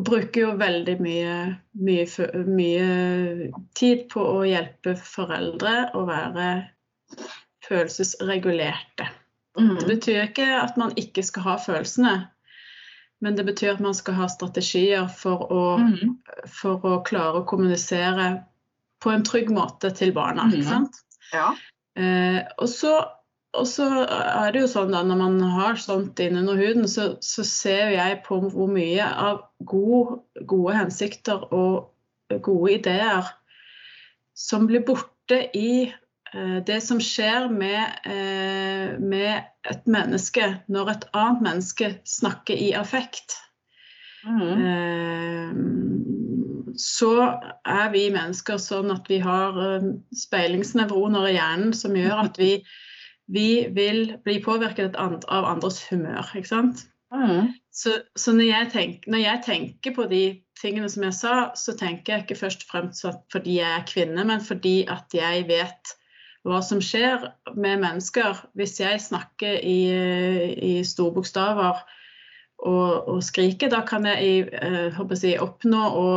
Speaker 3: bruker jo veldig mye, mye, mye, tid på å hjelpe foreldre å være følelsesregulerte. Mm. Det betyr ikke at man ikke skal ha følelsene, men det betyr at man skal ha strategier for å, mm. for å klare å kommunisere på en trygg måte til barna. ikke mm. sant? Ja. Eh, og, så, og, så, er det jo sånn da, når man har sånt innunder huden, så, så ser jeg på hvor mye av gode, gode hensikter og gode ideer som blir borte i eh, det som skjer med, eh, med, et menneske når et annet menneske snakker i affekt. Mm. Eh, så er vi mennesker sånn at vi har eh, speilingsnevroner i hjernen som gjør at vi, vi vil bli påvirket av andres humør. ikke sant? Mm. Så, så når, jeg tenker, når, jeg tenker, på de tingene som jeg sa, så tenker jeg ikke først og fremst fordi jeg er kvinne, men fordi at jeg vet hva som skjer med mennesker hvis jeg snakker i, i store bokstaver og, og skriker. Da kan jeg, eh, jeg oppnå å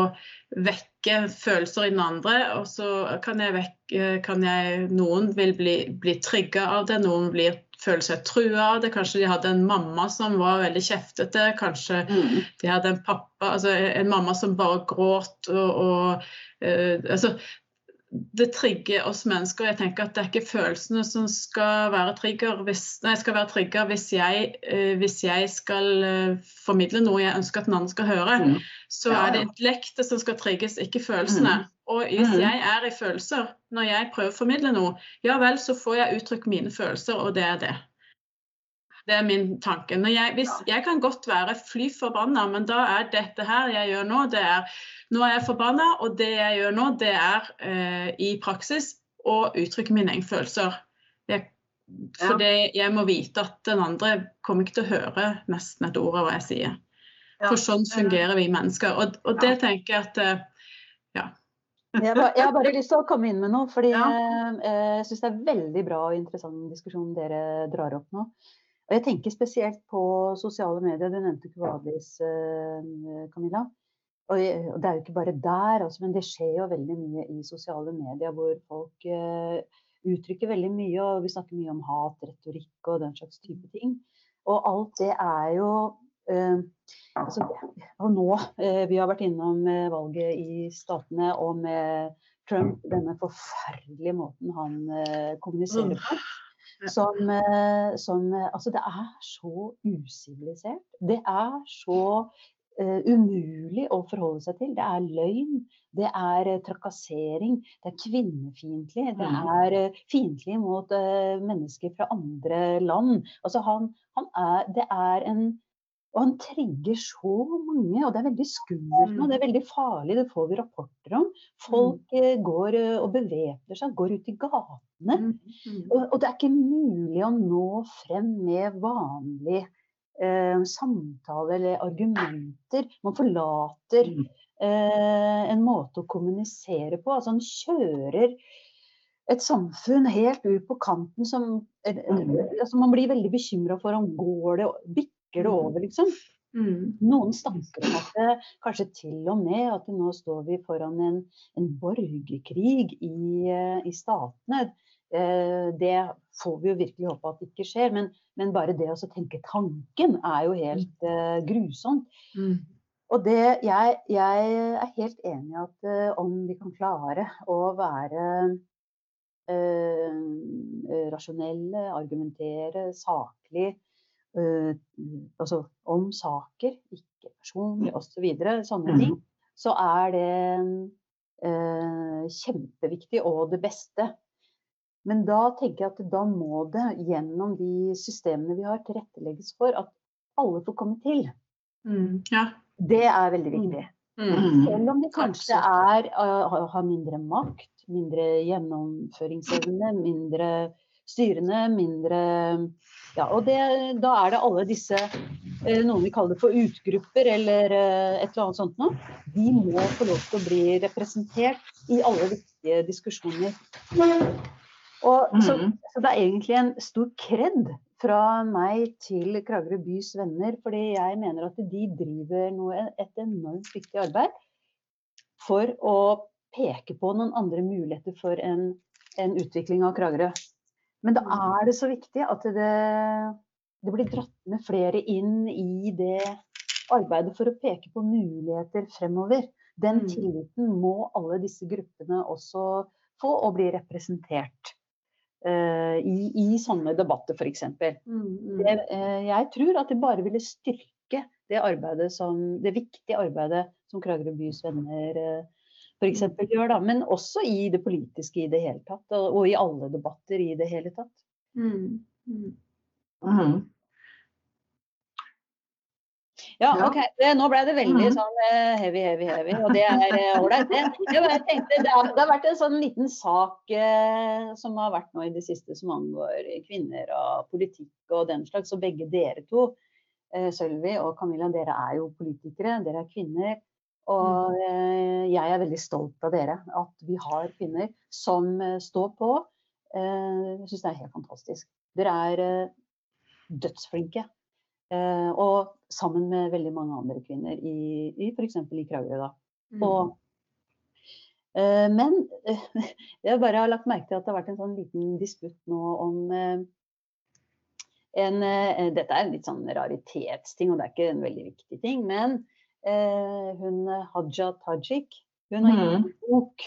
Speaker 3: vekke følelser i den andre. Og så kan jeg vekke kan jeg, Noen vil bli, bli trygga av det, noen blir føler seg trua av det. Kanskje de hadde en mamma som var veldig kjeftete. Kanskje mm. de hadde en pappa, altså en mamma som bare gråt. og, og uh, altså, det trigger oss mennesker. Jeg tenker at Det er ikke følelsene som skal være trigger hvis, nei, skal være trigger hvis, jeg, uh, hvis jeg skal uh, formidle noe jeg ønsker at den andre skal høre. Mm. Så ja. er det intellektet som skal trigges, ikke følelsene. Mm. Og hvis mm. jeg er i følelser når jeg prøver å formidle noe, ja vel, så får jeg uttrykt mine følelser, og det er det. Det er min tanke. Jeg, hvis, jeg kan godt være fly forbanna, men da er dette her jeg gjør nå, det er Nå er jeg forbanna, og det jeg gjør nå, det er eh, i praksis å uttrykke mine egne følelser. Fordi for ja. jeg må vite at den andre kommer ikke til å høre nesten et ord av hva jeg sier. For sånn fungerer vi mennesker. Og, og det tenker jeg at eh, ja.
Speaker 1: Jeg, bare, jeg, har bare lyst til å komme inn med noe, fordi ja. jeg, eh, jeg syns det er veldig bra og interessant diskusjon dere drar opp nå. Og jeg tenker spesielt på sosiale medier. Du nevnte Kvadis, eh, Camilla. Og det er jo ikke bare der, altså, men det skjer jo veldig mye i sosiale medier hvor folk uh, uttrykker veldig mye. Og vi snakker mye om hat, retorikk og den slags type ting. Og alt det er jo altså, Og nå uh, Vi har vært innom valget i Statene og med Trump, denne forferdelige måten han kommuniserer på. Som, eh, som, eh, Altså, det er så usivilisert. Det er så uh, umulig å forholde seg til. Det er løgn, det er uh, trakassering, det er kvinnefiendtlig. Det mm. er uh, fiendtlig mot mennesker fra andre land. Altså, han, han er Det er en og han trigger så mange, og det er veldig skummelt nå. Mm. Det er veldig farlig, det får vi rapporter om. Folk mm. går eh, og bevæpner seg, går ut i gatene. Mm, og, og, det er ikke mulig å nå frem med vanlig eh, samtale eller argumenter. Man forlater eh, en måte å kommunisere på. Altså han kjører et samfunn helt ut på kanten som altså Man blir veldig bekymra for om går det bikker det mm. over, liksom. Mm. Noen stanker om at det kanskje til og med at nå står vi foran en, en borgerkrig i, eh, i statene. Eh, det får vi jo virkelig håpe at det ikke skjer, men, men bare det å tenke tanken er jo helt uh, grusomt. Mm. Og det, jeg, jeg, er helt enig i at uh, om vi kan klare å være uh, rasjonelle, argumentere saklig, uh, altså om saker, ikke personlig osv., så sånne ting, så er det uh, kjempeviktig og det beste. Men da tenker jeg at da må det gjennom de systemene vi har, tilrettelegges for at alle får komme til. Mm, ja. Det er veldig viktig. Mm. Selv om de kanskje er, uh, har mindre makt, mindre gjennomføringsevne, mindre styrende, mindre ja, og det, da er det alle disse eh, noen vi kaller for utgrupper eller eh, et eller annet sånt noe. De må få lov til å bli representert i alle viktige diskusjoner. Og, så, mm. så, det er egentlig en stor kred fra meg til Kragerø bys venner, fordi jeg mener at de driver noe, et enormt viktig arbeid for å peke på noen andre muligheter for en, en utvikling av Kragerø. Men da er det så viktig at det, det blir dratt med flere inn i det arbeidet for å peke på muligheter fremover. Den mm. tilliten må alle disse gruppene også få og bli representert uh, i, i, sånne debatter, f.eks. Mm, mm. uh, jeg tror at det bare ville styrke det, arbeidet som, det viktige arbeidet som Kragerø bys venner uh, f.eks. gjør, da. Men også i det politiske i det hele tatt. Og, og i alle debatter i det hele tatt. Mm. Mm. Mm. Ja, OK. Nå ble det veldig mm. sånn uh, heavy, heavy, heavy. Og det er eh, ålreit, det. Jeg tenkte, det, har, vært en sånn liten sak uh, som har vært nå i det siste som angår kvinner og politikk og den slags. Og begge dere to, Sølvi og Camilla, dere er jo politikere. Dere er kvinner. Og mm. eh, jeg er veldig stolt av dere, at vi har kvinner som eh, står på. Eh, jeg syns det er helt fantastisk. Dere er dødsflinke. Eh, og sammen med veldig mange andre kvinner i, i f.eks. i Kragerø. da.
Speaker 3: Mm.
Speaker 1: Og, eh, men (laughs) jeg bare har lagt merke til at det har vært en sånn liten disputt nå om en, Dette er en litt sånn raritetsting, og det er ikke en veldig viktig ting. Men eh, hun Haja Tajik, hun har gitt
Speaker 2: Mhm.
Speaker 1: en bok.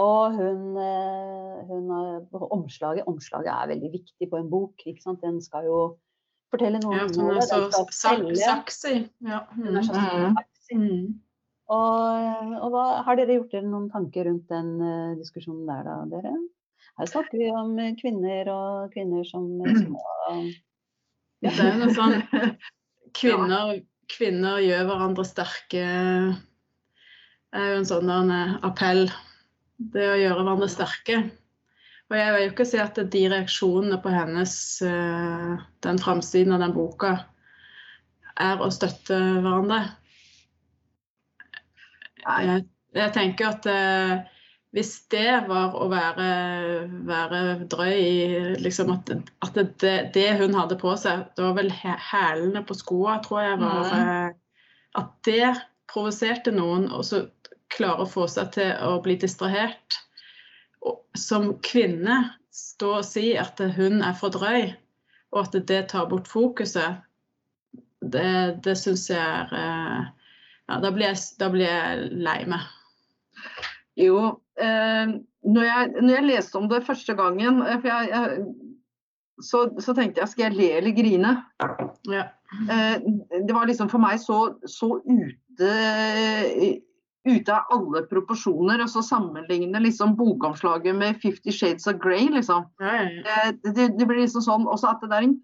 Speaker 1: Og hun, eh, hun har omslaget, omslaget er veldig viktig på en bok. ikke sant? Den skal jo fortelle noe
Speaker 3: Ja,
Speaker 1: om
Speaker 3: så
Speaker 1: den skal selge.
Speaker 3: Ja.
Speaker 1: Hun er så
Speaker 2: Mm.
Speaker 3: Mm.
Speaker 1: Og, og hva, har dere gjort dere noen tanker rundt den uh, diskusjonen der, da, dere? Her snakker vi om eh, kvinner og kvinner som små (clears throat) ja.
Speaker 3: Det er jo noe sånn (laughs) kvinner, kvinner gjør hverandre sterke. Er jo en sånn eh, appell. Det å gjøre hverandre sterke. Og jeg vil jo ikke si at de reaksjonene på hennes eh, den framsiden av den boka er å støtte hverandre. Jeg, jeg tenker at eh, hvis det var å være, være drøy i liksom at, at det, det hun hadde på seg, det var vel hæ- hælene på skoa, tror jeg var eh, At det provoserte noen, og så klare å få seg til å bli distrahert. Og som kvinne stå og si at hun er for drøy, og at det tar bort fokuset, det, det syns jeg er eh, ja, da blir, jeg, da blir jeg lei meg.
Speaker 2: Jo, eh, når, jeg, når jeg leste om det første gangen, eh, jeg, jeg, så, så tenkte jeg skal jeg le eller grine.
Speaker 3: Ja.
Speaker 2: Eh, det var liksom for meg så, så ute, ute av alle proporsjoner. Og så sammenligne liksom bokomslaget med 'Fifty Shades of Grey'. liksom.
Speaker 3: Ja, ja, ja.
Speaker 2: Eh, det, det blir liksom sånn også at det er en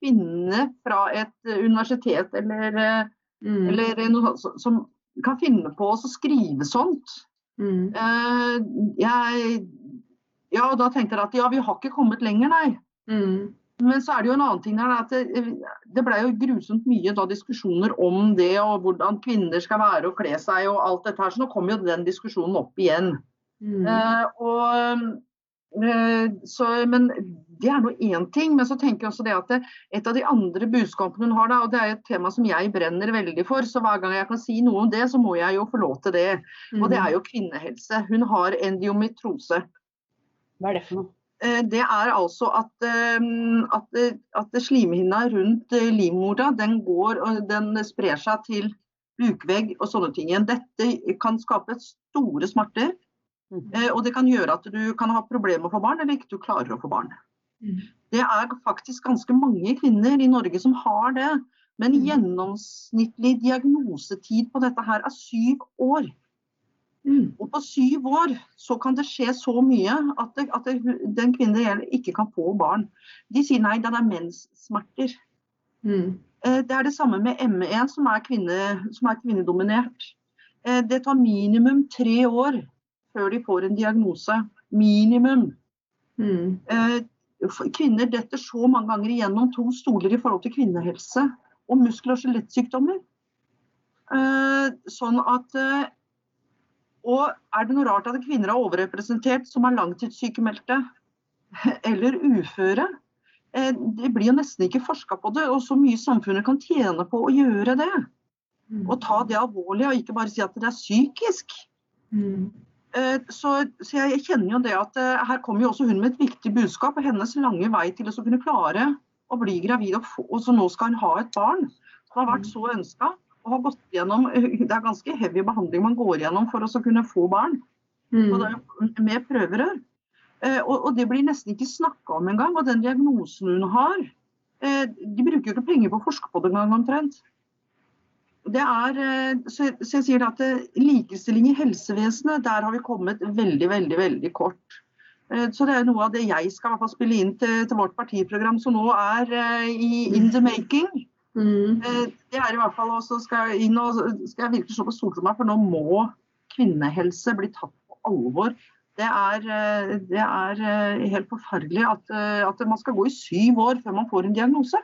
Speaker 2: kvinne fra et eh, universitet eller, eh,
Speaker 3: Mm.
Speaker 2: eller noe sånt som- som kan finne på å skrive sånt.
Speaker 3: Mm.
Speaker 2: Eh, jeg, ja, og da tenkte jeg at ja, vi har ikke kommet lenger, nei.
Speaker 3: Mm.
Speaker 2: Men så er det jo en annen ting der, at det, det ble jo grusomt mye da diskusjoner om det, og hvordan kvinner skal være og kle seg og alt dette her. Så nå kommer jo den diskusjonen opp igjen.
Speaker 3: Mm.
Speaker 2: Uh, og, så, men det er nå én ting. Men så tenker jeg også det at det, et av de andre budskapene hun har, da, og det er et tema som jeg brenner veldig for, så hver gang jeg kan si noe om det, så må jeg jo få lov til det. Og det er jo kvinnehelse. Hun har endiometrose.
Speaker 1: Hva er det for noe?
Speaker 2: Eh, Det er altså at, eh, at, at slimhinna rundt eh, livmora den går og den sprer seg til bukvegg og sånne ting. Dette kan skape store smerter,
Speaker 1: Mhm.
Speaker 2: eh, og det kan gjøre at du kan ha problemer med å få barn, eller ikke du klarer å få barn.
Speaker 3: Mm.
Speaker 2: Det er faktisk ganske mange kvinner i Norge som har det. Men
Speaker 3: Mm.
Speaker 2: gjennomsnittlig diagnosetid på dette her er syv år.
Speaker 3: Mm.
Speaker 2: Og på syv år så kan det skje så mye at, det, at det, den kvinnen det gjelder ikke kan få barn. De sier nei, det er menssmerter.
Speaker 3: Mm.
Speaker 2: Eh, Det er det samme med ME, som er, kvinne, som er kvinnedominert. Eh, Det tar minimum tre år før de får en diagnose. Minimum.
Speaker 3: Mm.
Speaker 2: Eh, Kvinner detter så mange ganger igjennom to stoler i forhold til kvinnehelse og muskel- og skjelettsykdommer. Eh, Sånn at eh, Og er det noe rart at kvinner er overrepresentert som er langtidssykemeldte (laughs) eller uføre? Det blir jo nesten ikke forska på det, og så mye samfunnet kan tjene på å gjøre det.
Speaker 3: Mm.
Speaker 2: Og ta det alvorlig, og ikke bare si at det er psykisk.
Speaker 3: Mm.
Speaker 2: Eh, Så, så jeg kjenner jo det at eh, her kommer jo også hun med et viktig budskap. og Hennes lange vei til å kunne klare å bli gravid, og, få, og så nå skal hun ha et barn som har vært så ønska. Og har gått gjennom, (laughs) det er ganske heavy behandling man går gjennom for å kunne få barn.
Speaker 3: Mm.
Speaker 2: Og det er med prøverør. Eh, Og, og det blir nesten ikke snakka om engang. Og den diagnosen hun har De bruker jo ikke penger på å forske på det engang omtrent. Det er, eh, så, jeg sier at eh, Likestilling i helsevesenet, der har vi kommet veldig, veldig veldig kort. Eh, Så Det er noe av det jeg skal spille inn til, til vårt partiprogram, som nå er i in the making.
Speaker 3: Mm.
Speaker 2: Det er i hvert fall også skal jeg inn og skal jeg virkelig slå på stortromma, for nå må kvinnehelse bli tatt på alvor. Det er, det er helt forferdelig at, at man skal gå i syv år før man får en diagnose.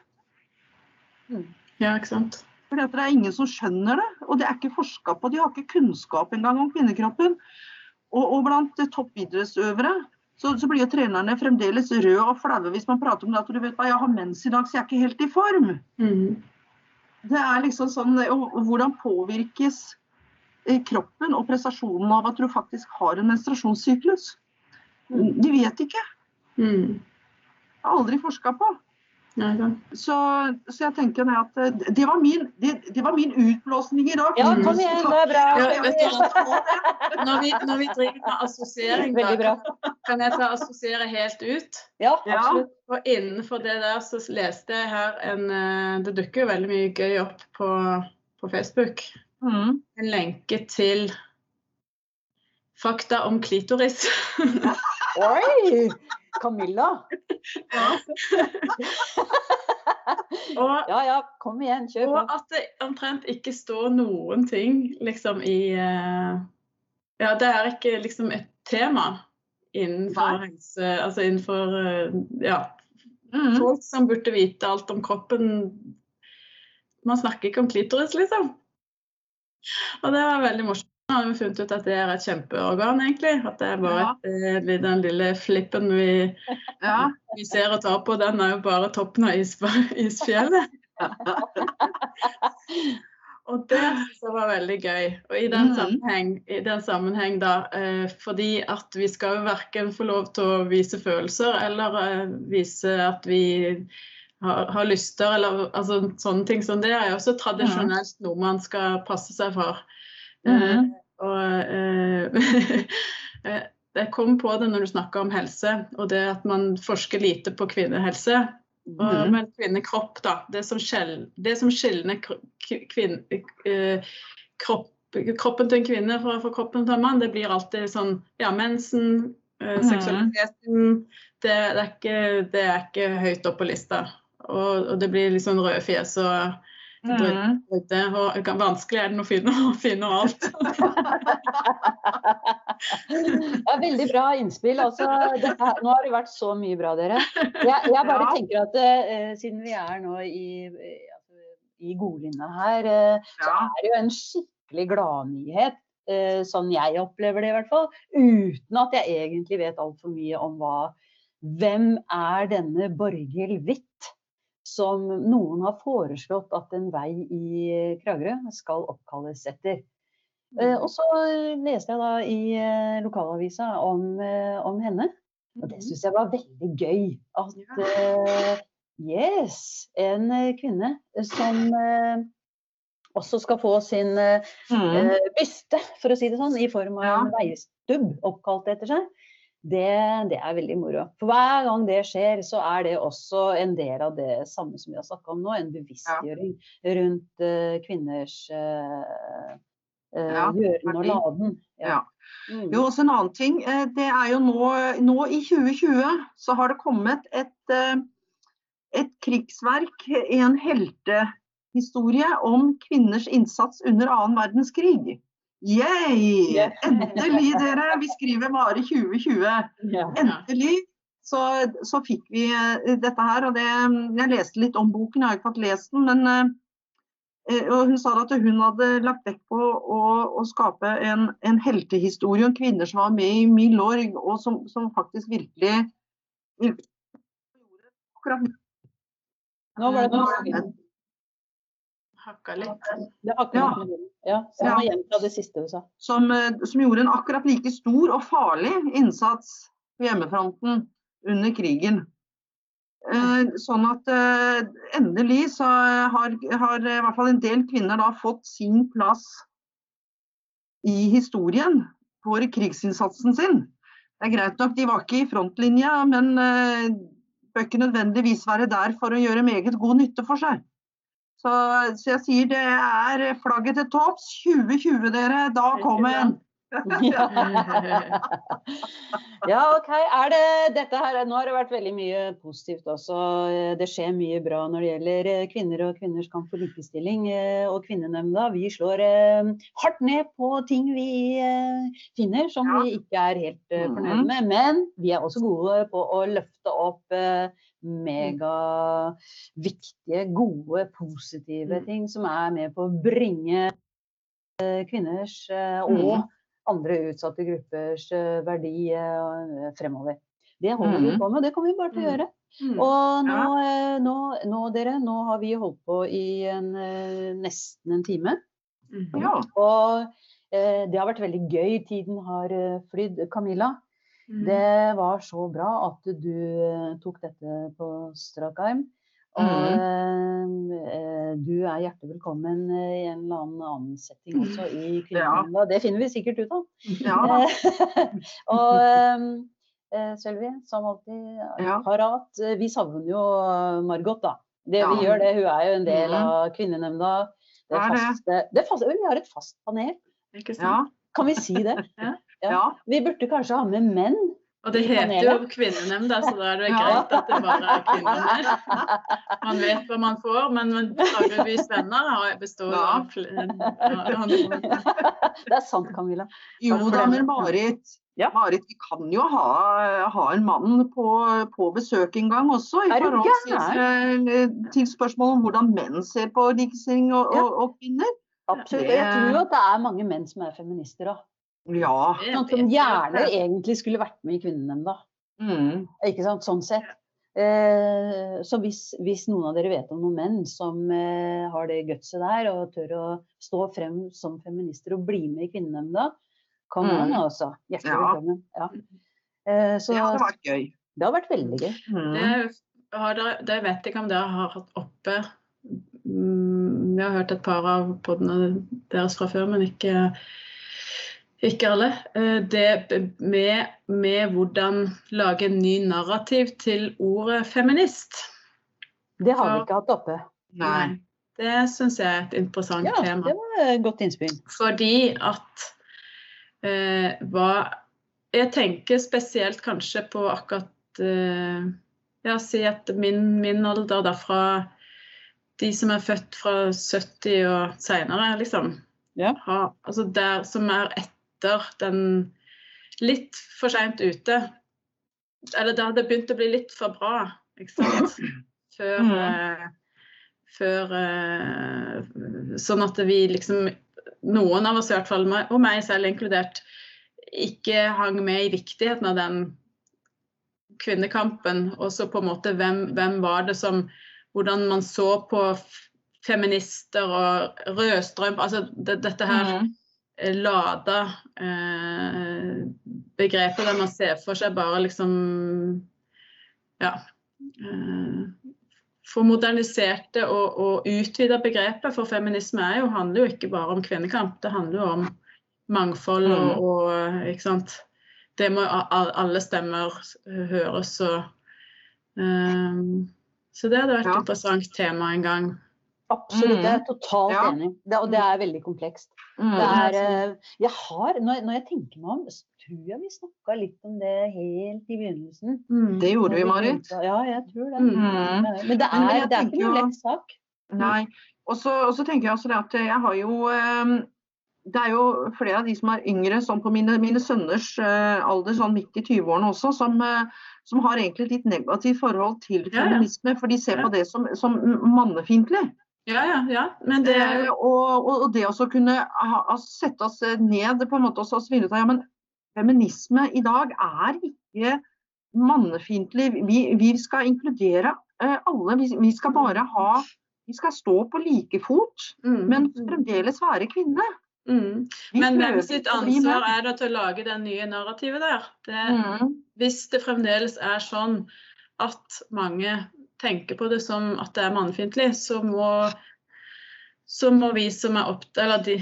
Speaker 3: Ja, ikke sant.
Speaker 2: Fordi Det er ingen som skjønner det, og det er ikke forska på. De har ikke kunnskap engang om kvinnekroppen. Og, og blant toppidrettsøvere så, så blir jo trenerne fremdeles røde og flaue hvis man prater om det at du vet hva, jeg har mens i dag, så jeg er ikke helt i form.
Speaker 3: Mm.
Speaker 2: det er liksom sånn og, og Hvordan påvirkes eh, kroppen og prestasjonen av at du faktisk har en menstruasjonssyklus? De vet ikke.
Speaker 3: Mm.
Speaker 2: Det har aldri forska på. Så, så jeg tenker det at eh, det var min, det, det var min utblåsning i dag.
Speaker 1: Ja, kom igjen, det er bra.
Speaker 3: Ja, vet du Når vi, når vi driver med assosiering, da, kan jeg ta assosiere helt ut.
Speaker 1: Ja,
Speaker 2: Ja.
Speaker 1: absolutt.
Speaker 3: Og innenfor det der så leste jeg her en eh, Det dukker jo veldig mye gøy opp på, på Facebook.
Speaker 2: Mm.
Speaker 3: En lenke til fakta om klitoris.
Speaker 1: Oi! Camilla. (laughs)
Speaker 3: og,
Speaker 1: Ja ja, kom igjen, kjør på.
Speaker 3: og at det omtrent ikke står noen ting liksom i eh, Ja, det er ikke liksom et tema innenfor
Speaker 2: Nei.
Speaker 3: helse Altså innenfor eh, Ja,
Speaker 2: Mm.
Speaker 3: folk som burde vite alt om kroppen. Man snakker ikke om klitoris, liksom. Og det var veldig morsomt. Har vi funnet ut at det er et kjempeorgan, egentlig. At det er bare et, eh, den lille flippen vi, (laughs)
Speaker 2: Ja.
Speaker 3: vi ser og tar på, den er jo bare toppen av is, isfjellet. (laughs) Og det synes jeg var veldig gøy. Og i den
Speaker 2: Mhm.
Speaker 3: sammenheng, i den sammenheng da, eh, fordi at vi skal jo verken få lov til å vise følelser eller eh, vise at vi har, har lyster, eller altså, sånne ting som det er jo også tradisjonelt noe man skal passe seg for. Mm
Speaker 2: Mhm.
Speaker 3: Og eh, (laughs) eh, jeg kom på det når du snakka om helse, og det at man forsker lite på kvinnehelse. Og,
Speaker 2: mm.
Speaker 3: men kvinnekropp, da. Det som, skjel, det som skiller kro- eh, kropp, kroppen til en kvinne fra, fra kroppen til en mann, det blir alltid sånn Ja, mensen, eh,
Speaker 2: Mhm.
Speaker 3: seksualiteten det, det, er ikke, det er ikke høyt opp på lista. Og, og det blir litt sånn røde fjes og
Speaker 2: Mm.
Speaker 3: Og kan- vanskelig er det å finne, å finne alt. (laughs)
Speaker 1: Ja, veldig bra innspill. Altså, det er, nå har det vært så mye bra, dere. Jeg, jeg bare
Speaker 2: Ja.
Speaker 1: tenker at uh, siden vi er nå i, altså, i godlinja her, eh, så er det jo en skikkelig gladnyhet. Uh, sånn jeg opplever det i hvert fall. Uten at jeg egentlig vet altfor mye om hva Hvem er denne Borghild Hvitt? Som noen har foreslått at en vei i Kragerø skal oppkalles etter. Eh, og så leste jeg da i eh, lokalavisa om, eh, om henne. Og det syns jeg var veldig gøy. At yes, en kvinne som også skal få sin
Speaker 2: Mm.
Speaker 1: byste, for å si det sånn, i form av en veistubb oppkalt etter seg. Det, det er veldig moro. For hver gang det skjer, så er det også en del av det samme som vi har snakka om nå, en bevisstgjøring rundt uh, kvinners uh,
Speaker 2: Ja,
Speaker 1: gjøren og laden.
Speaker 2: Ja.
Speaker 1: Mm.
Speaker 2: Jo, også en annen ting. Det er jo nå, nå i 2020 så har det kommet et, et krigsverk, en heltehistorie om kvinners innsats under annen verdenskrig. Yay! Endelig, dere! Vi skriver bare 2020. Endelig så, så fikk vi eh, dette her. Og det, jeg leste litt om boken, jeg har ikke fått lest den. Men eh, og hun sa at hun hadde lagt vekt på å, å skape en, en heltehistorie om kvinner som var med i Milorg, og som, som faktisk virkelig, virkelig
Speaker 1: Nå var det noe
Speaker 3: Hakka litt.
Speaker 1: Det hakka ikke
Speaker 2: Ja.
Speaker 1: med det. Ja, så jeg må gjenta det siste du sa.
Speaker 2: som, eh, som gjorde en akkurat like stor og farlig innsats på hjemmefronten under krigen. Eh, sånn at eh, endelig så har, har i hvert fall en del kvinner da fått sin plass i historien for krigsinnsatsen sin. Det er greit nok, de var ikke i frontlinja, men bør ikke nødvendigvis være der for å gjøre meget god nytte for seg. Så, så jeg sier det er flagget til topps. 2020, dere. Da kommer en. (laughs)
Speaker 1: Ja, OK. Er det dette her Nå har det vært veldig mye positivt også. Det skjer mye bra når det gjelder eh, kvinner og kvinners kamp for likestilling. eh, Og Kvinnenemnda vi slår eh, hardt ned på ting vi finner som vi ikke er helt fornøyd med. Men vi er også gode på å løfte opp megaviktige, gode, positive
Speaker 2: Mm.
Speaker 1: ting som er med på å bringe eh, kvinners eh, og
Speaker 2: Mm.
Speaker 1: andre utsatte gruppers eh, verdi fremover. Det holder vi på med, det kommer vi bare til å
Speaker 3: Mm.
Speaker 1: gjøre.
Speaker 3: Mm.
Speaker 1: Og nå, nå, nå, dere, nå har vi holdt på i en, nesten en time.
Speaker 2: Ja.
Speaker 1: Og eh, det har vært veldig gøy. Tiden har flydd. Camilla,
Speaker 3: Mm.
Speaker 1: det var så bra at du eh, tok dette på strak arm. Og eh, du er hjertelig velkommen eh, i en eller annen annen setting også i Kvinnenemnda. Det finner vi sikkert ut av.
Speaker 2: ja (laughs)
Speaker 1: og eh, eh, Sølvi, som alltid
Speaker 2: Ja.
Speaker 1: parat. Eh, Vi savner jo Margot, da. Det, vi gjør det. Hun er jo en del
Speaker 2: Mhm.
Speaker 1: av Kvinnenemnda. Det
Speaker 2: det?
Speaker 1: faste, det faste, vi har et fast panel.
Speaker 2: Ja.
Speaker 1: Kan vi si det? (laughs)
Speaker 3: Ja.
Speaker 2: ja.
Speaker 1: Vi burde kanskje ha med menn.
Speaker 3: Og det heter jo kvinnenemnd, så da er det greit at det bare er kvinner der. Man vet hva man får, men dagevis venner har består av
Speaker 1: Det er sant, Camilla.
Speaker 2: Jo da, men Marit,
Speaker 1: Ja.
Speaker 2: Marit, vi kan jo ha, ha en mann på, på besøk en gang også. I
Speaker 1: Er du
Speaker 2: forhold til, eh, til spørsmål om hvordan menn ser på likestilling og,
Speaker 1: Ja.
Speaker 2: og, og kvinner.
Speaker 1: Absolutt. Jeg tror jo at det er mange menn som er feminister òg.
Speaker 2: Ja.
Speaker 1: Sånn som gjerne egentlig skulle vært med i Kvinnenemnda.
Speaker 2: Mm.
Speaker 1: Ikke sant? Sånn sett. Eh, så hvis, hvis noen av dere vet om noen menn som eh, har det gutset der og tør å stå frem som feminister og bli med i Kvinnenemnda, kom
Speaker 2: Mm.
Speaker 1: an altså. Hjertelig
Speaker 2: Ja.
Speaker 1: velkommen. Ja. Eh, så
Speaker 2: Det hadde vært gøy.
Speaker 1: det har vært veldig gøy.
Speaker 2: Mm.
Speaker 3: Det, har dere, det vet jeg ikke om dere har hatt oppe. Mm, Vi har hørt et par av podene deres fra før, men ikke, ikke alle. Eh, Det med, med hvordan lage en ny narrativ til ordet feminist.
Speaker 1: Det har vi ikke hatt oppe.
Speaker 2: Nei.
Speaker 3: Det syns jeg er et interessant
Speaker 1: Ja,
Speaker 3: tema.
Speaker 1: det var et godt innspill.
Speaker 3: Fordi at eh, hva Jeg tenker spesielt kanskje på akkurat eh, Ja, si at min, min alder, da fra de som er født fra 70 og seinere, liksom.
Speaker 1: Ja.
Speaker 3: Ha, altså der som er etter den Litt for seint ute. Eller det hadde begynt å bli litt for bra, ikke sant. (clears throat) Før,
Speaker 2: mm.
Speaker 3: eh, før eh, Sånn at vi liksom Noen av oss i hvert fall, og meg selv inkludert, ikke hang med i viktigheten av den kvinnekampen. Og så på en måte hvem, hvem var det som Hvordan man så på feminister og rødstrøm Altså det, dette her
Speaker 2: Mm.
Speaker 3: Eh, lada eh, begrepet der man ser for seg bare liksom Ja. Eh, for moderniserte og, og utvida begrepet for feminisme er jo, handler jo ikke bare om kvinnekamp. Det handler jo om mangfold og,
Speaker 2: Mm.
Speaker 3: og ikke sant. Det må alle stemmer høres og eh, Så det hadde vært et
Speaker 2: Ja.
Speaker 3: interessant tema en gang.
Speaker 1: Absolutt, jeg er totalt
Speaker 2: Ja.
Speaker 1: enig. Det, og det er veldig komplekst.
Speaker 2: Mm.
Speaker 1: Det er, eh, jeg har, når, når jeg tenker meg om, så tror jeg vi snakka litt om det helt i begynnelsen.
Speaker 2: Det gjorde vi, Marit.
Speaker 1: Ja, jeg tror det.
Speaker 3: Mm.
Speaker 2: Mm.
Speaker 1: Men det er,
Speaker 2: Men
Speaker 1: det er ikke noen
Speaker 2: jo-
Speaker 1: lett sak.
Speaker 2: Nei. Og så tenker jeg også det at jeg har jo eh, Det er jo flere av de som er yngre, sånn på mine, mine sønners uh, alder, sånn midt i 20-årene også, som, uh, som har egentlig et litt negativt forhold til
Speaker 3: Ja, ja.
Speaker 2: feminisme. For de ser
Speaker 3: Ja.
Speaker 2: på det som, som mannefiendtlig.
Speaker 3: Ja, ja, ja. Men det
Speaker 2: Eh, og, og, det å kunne ha, sette oss ned på en måte og finne ut av ja, men feminisme i dag er ikke mannefiendtlig. Vi, vi skal inkludere eh, alle. Vi, vi skal bare ha Vi skal stå på like fot,
Speaker 3: mm,
Speaker 2: men fremdeles være kvinne.
Speaker 3: mm. Men hvem sitt ansvar er det til å lage det nye narrativet der? Det,
Speaker 2: Mm.
Speaker 3: Hvis det fremdeles er sånn at mange tenker på det som at det er mannefiendtlig, så må, så må vi som er opptatt, eller de,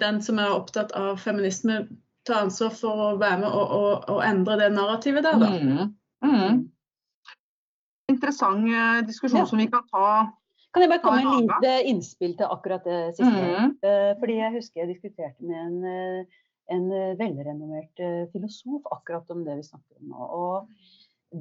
Speaker 3: den som er opptatt av feminisme, ta ansvar for å være med og, og, og endre det narrativet der, da.
Speaker 2: Mm. Mm. Interessant eh, diskusjon
Speaker 1: Ja.
Speaker 2: som vi kan ta.
Speaker 1: Kan jeg bare komme med
Speaker 2: en
Speaker 1: et lite innspill til akkurat det siste?
Speaker 2: Mm.
Speaker 1: Eh, fordi jeg husker jeg diskuterte med en, eh, en velrenommert filosof akkurat om det vi snakker om nå. Og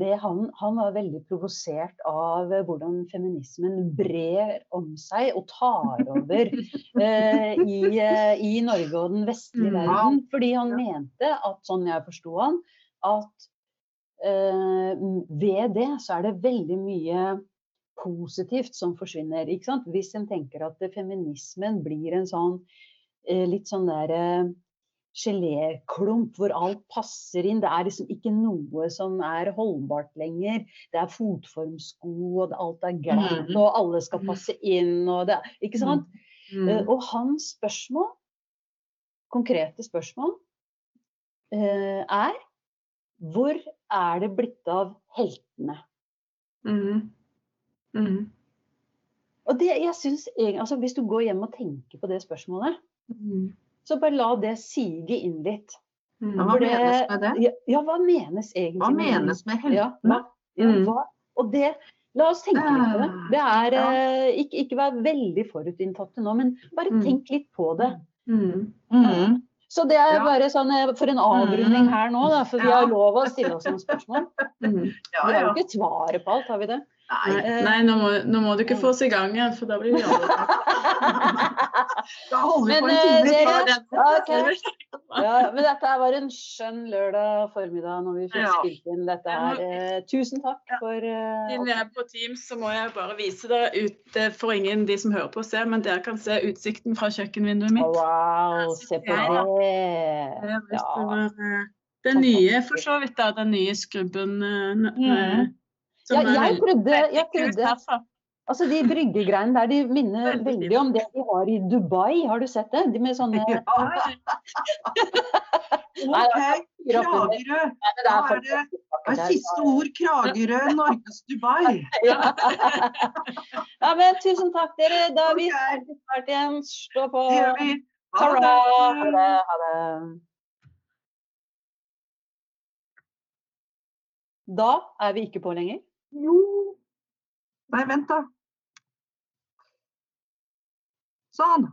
Speaker 1: han, han var veldig provosert av eh, hvordan feminismen brer om seg og tar over (laughs) eh, i, eh, i Norge og den vestlige
Speaker 3: Mm.
Speaker 1: verden. Fordi han mente, at sånn jeg forsto han, at eh, ved det så er det veldig mye positivt som forsvinner. Hvis en tenker at feminismen blir en sånn eh, litt sånn der eh, geléklump hvor alt passer inn. Det er liksom ikke noe som er holdbart lenger. Det er fotformsko, og alt er glatt,
Speaker 2: Mm.
Speaker 1: og alle skal passe inn. Og det, ikke sant?
Speaker 3: Mm.
Speaker 1: Eh, Og hans spørsmål, konkrete spørsmål, eh, er hvor er det blitt av heltene?
Speaker 3: Mm. Mm.
Speaker 1: Og det, jeg synes, altså Hvis du går hjem og tenker på det spørsmålet,
Speaker 3: Mm.
Speaker 1: Så bare la det sige inn litt.
Speaker 3: Mm.
Speaker 2: Ja, hva
Speaker 1: det-
Speaker 2: menes med det?
Speaker 1: Ja, ja, hva menes egentlig
Speaker 2: Hva menes med
Speaker 1: Ja, hva, ja,
Speaker 3: Mm.
Speaker 1: hva, og det, la oss tenke litt på det. Det er,
Speaker 2: Ja.
Speaker 1: eh, ikke, ikke vær veldig forutinntatte nå, men bare
Speaker 3: Mm.
Speaker 1: tenk litt på det.
Speaker 3: Mm.
Speaker 2: Mm.
Speaker 1: Så det er
Speaker 2: Ja.
Speaker 1: bare sånn eh, for en avrunding her nå, da, for vi
Speaker 2: Ja.
Speaker 1: har lov å stille oss noen spørsmål. (laughs)
Speaker 3: Mm.
Speaker 2: Ja,
Speaker 1: Vi har jo ikke svaret på alt, har vi det?
Speaker 2: Nei,
Speaker 3: Nei, nei nå, må, nå må du ikke få oss i gang igjen, for da blir vi (laughs) alle
Speaker 2: da holder vi
Speaker 1: Men,
Speaker 2: på en
Speaker 1: eh,
Speaker 2: time.
Speaker 1: dere-
Speaker 2: til.
Speaker 1: Ja. Ja, men dette var en skjønn lørdag formiddag når vi fikk
Speaker 2: Ja.
Speaker 1: spilt inn dette her. Eh, tusen takk for uh,
Speaker 3: Siden vi er på Teams, så må jeg bare vise dere ut eh, for ingen de som hører på ser, men dere kan se utsikten fra kjøkkenvinduet mitt.
Speaker 1: Wow, se på det. Ja.
Speaker 3: eh, Den nye, for så vidt, da. Den nye skrubben. eh,
Speaker 1: Ja, jeg
Speaker 3: prøvde,
Speaker 1: trodde, jeg
Speaker 3: veldig
Speaker 1: trodde. Altså De bryggegreiene der de minner
Speaker 3: Veldig
Speaker 1: veldig om det de har i Dubai, har du sett det? De med sånne
Speaker 2: Ja. (laughs) OK. Kragerø. Da
Speaker 1: er
Speaker 2: det er siste ord Kragerø, Norges Dubai. (laughs)
Speaker 1: Ja. ja, men tusen takk, dere. Da vi
Speaker 2: Ok,
Speaker 1: snart igjen. Stå på.
Speaker 2: det gjør vi.
Speaker 1: Ha
Speaker 2: Ha
Speaker 1: det. Ha
Speaker 2: det.
Speaker 1: det. Ha det. Da er vi ikke på lenger.
Speaker 2: Jo. Nei, vent, da. Sånn.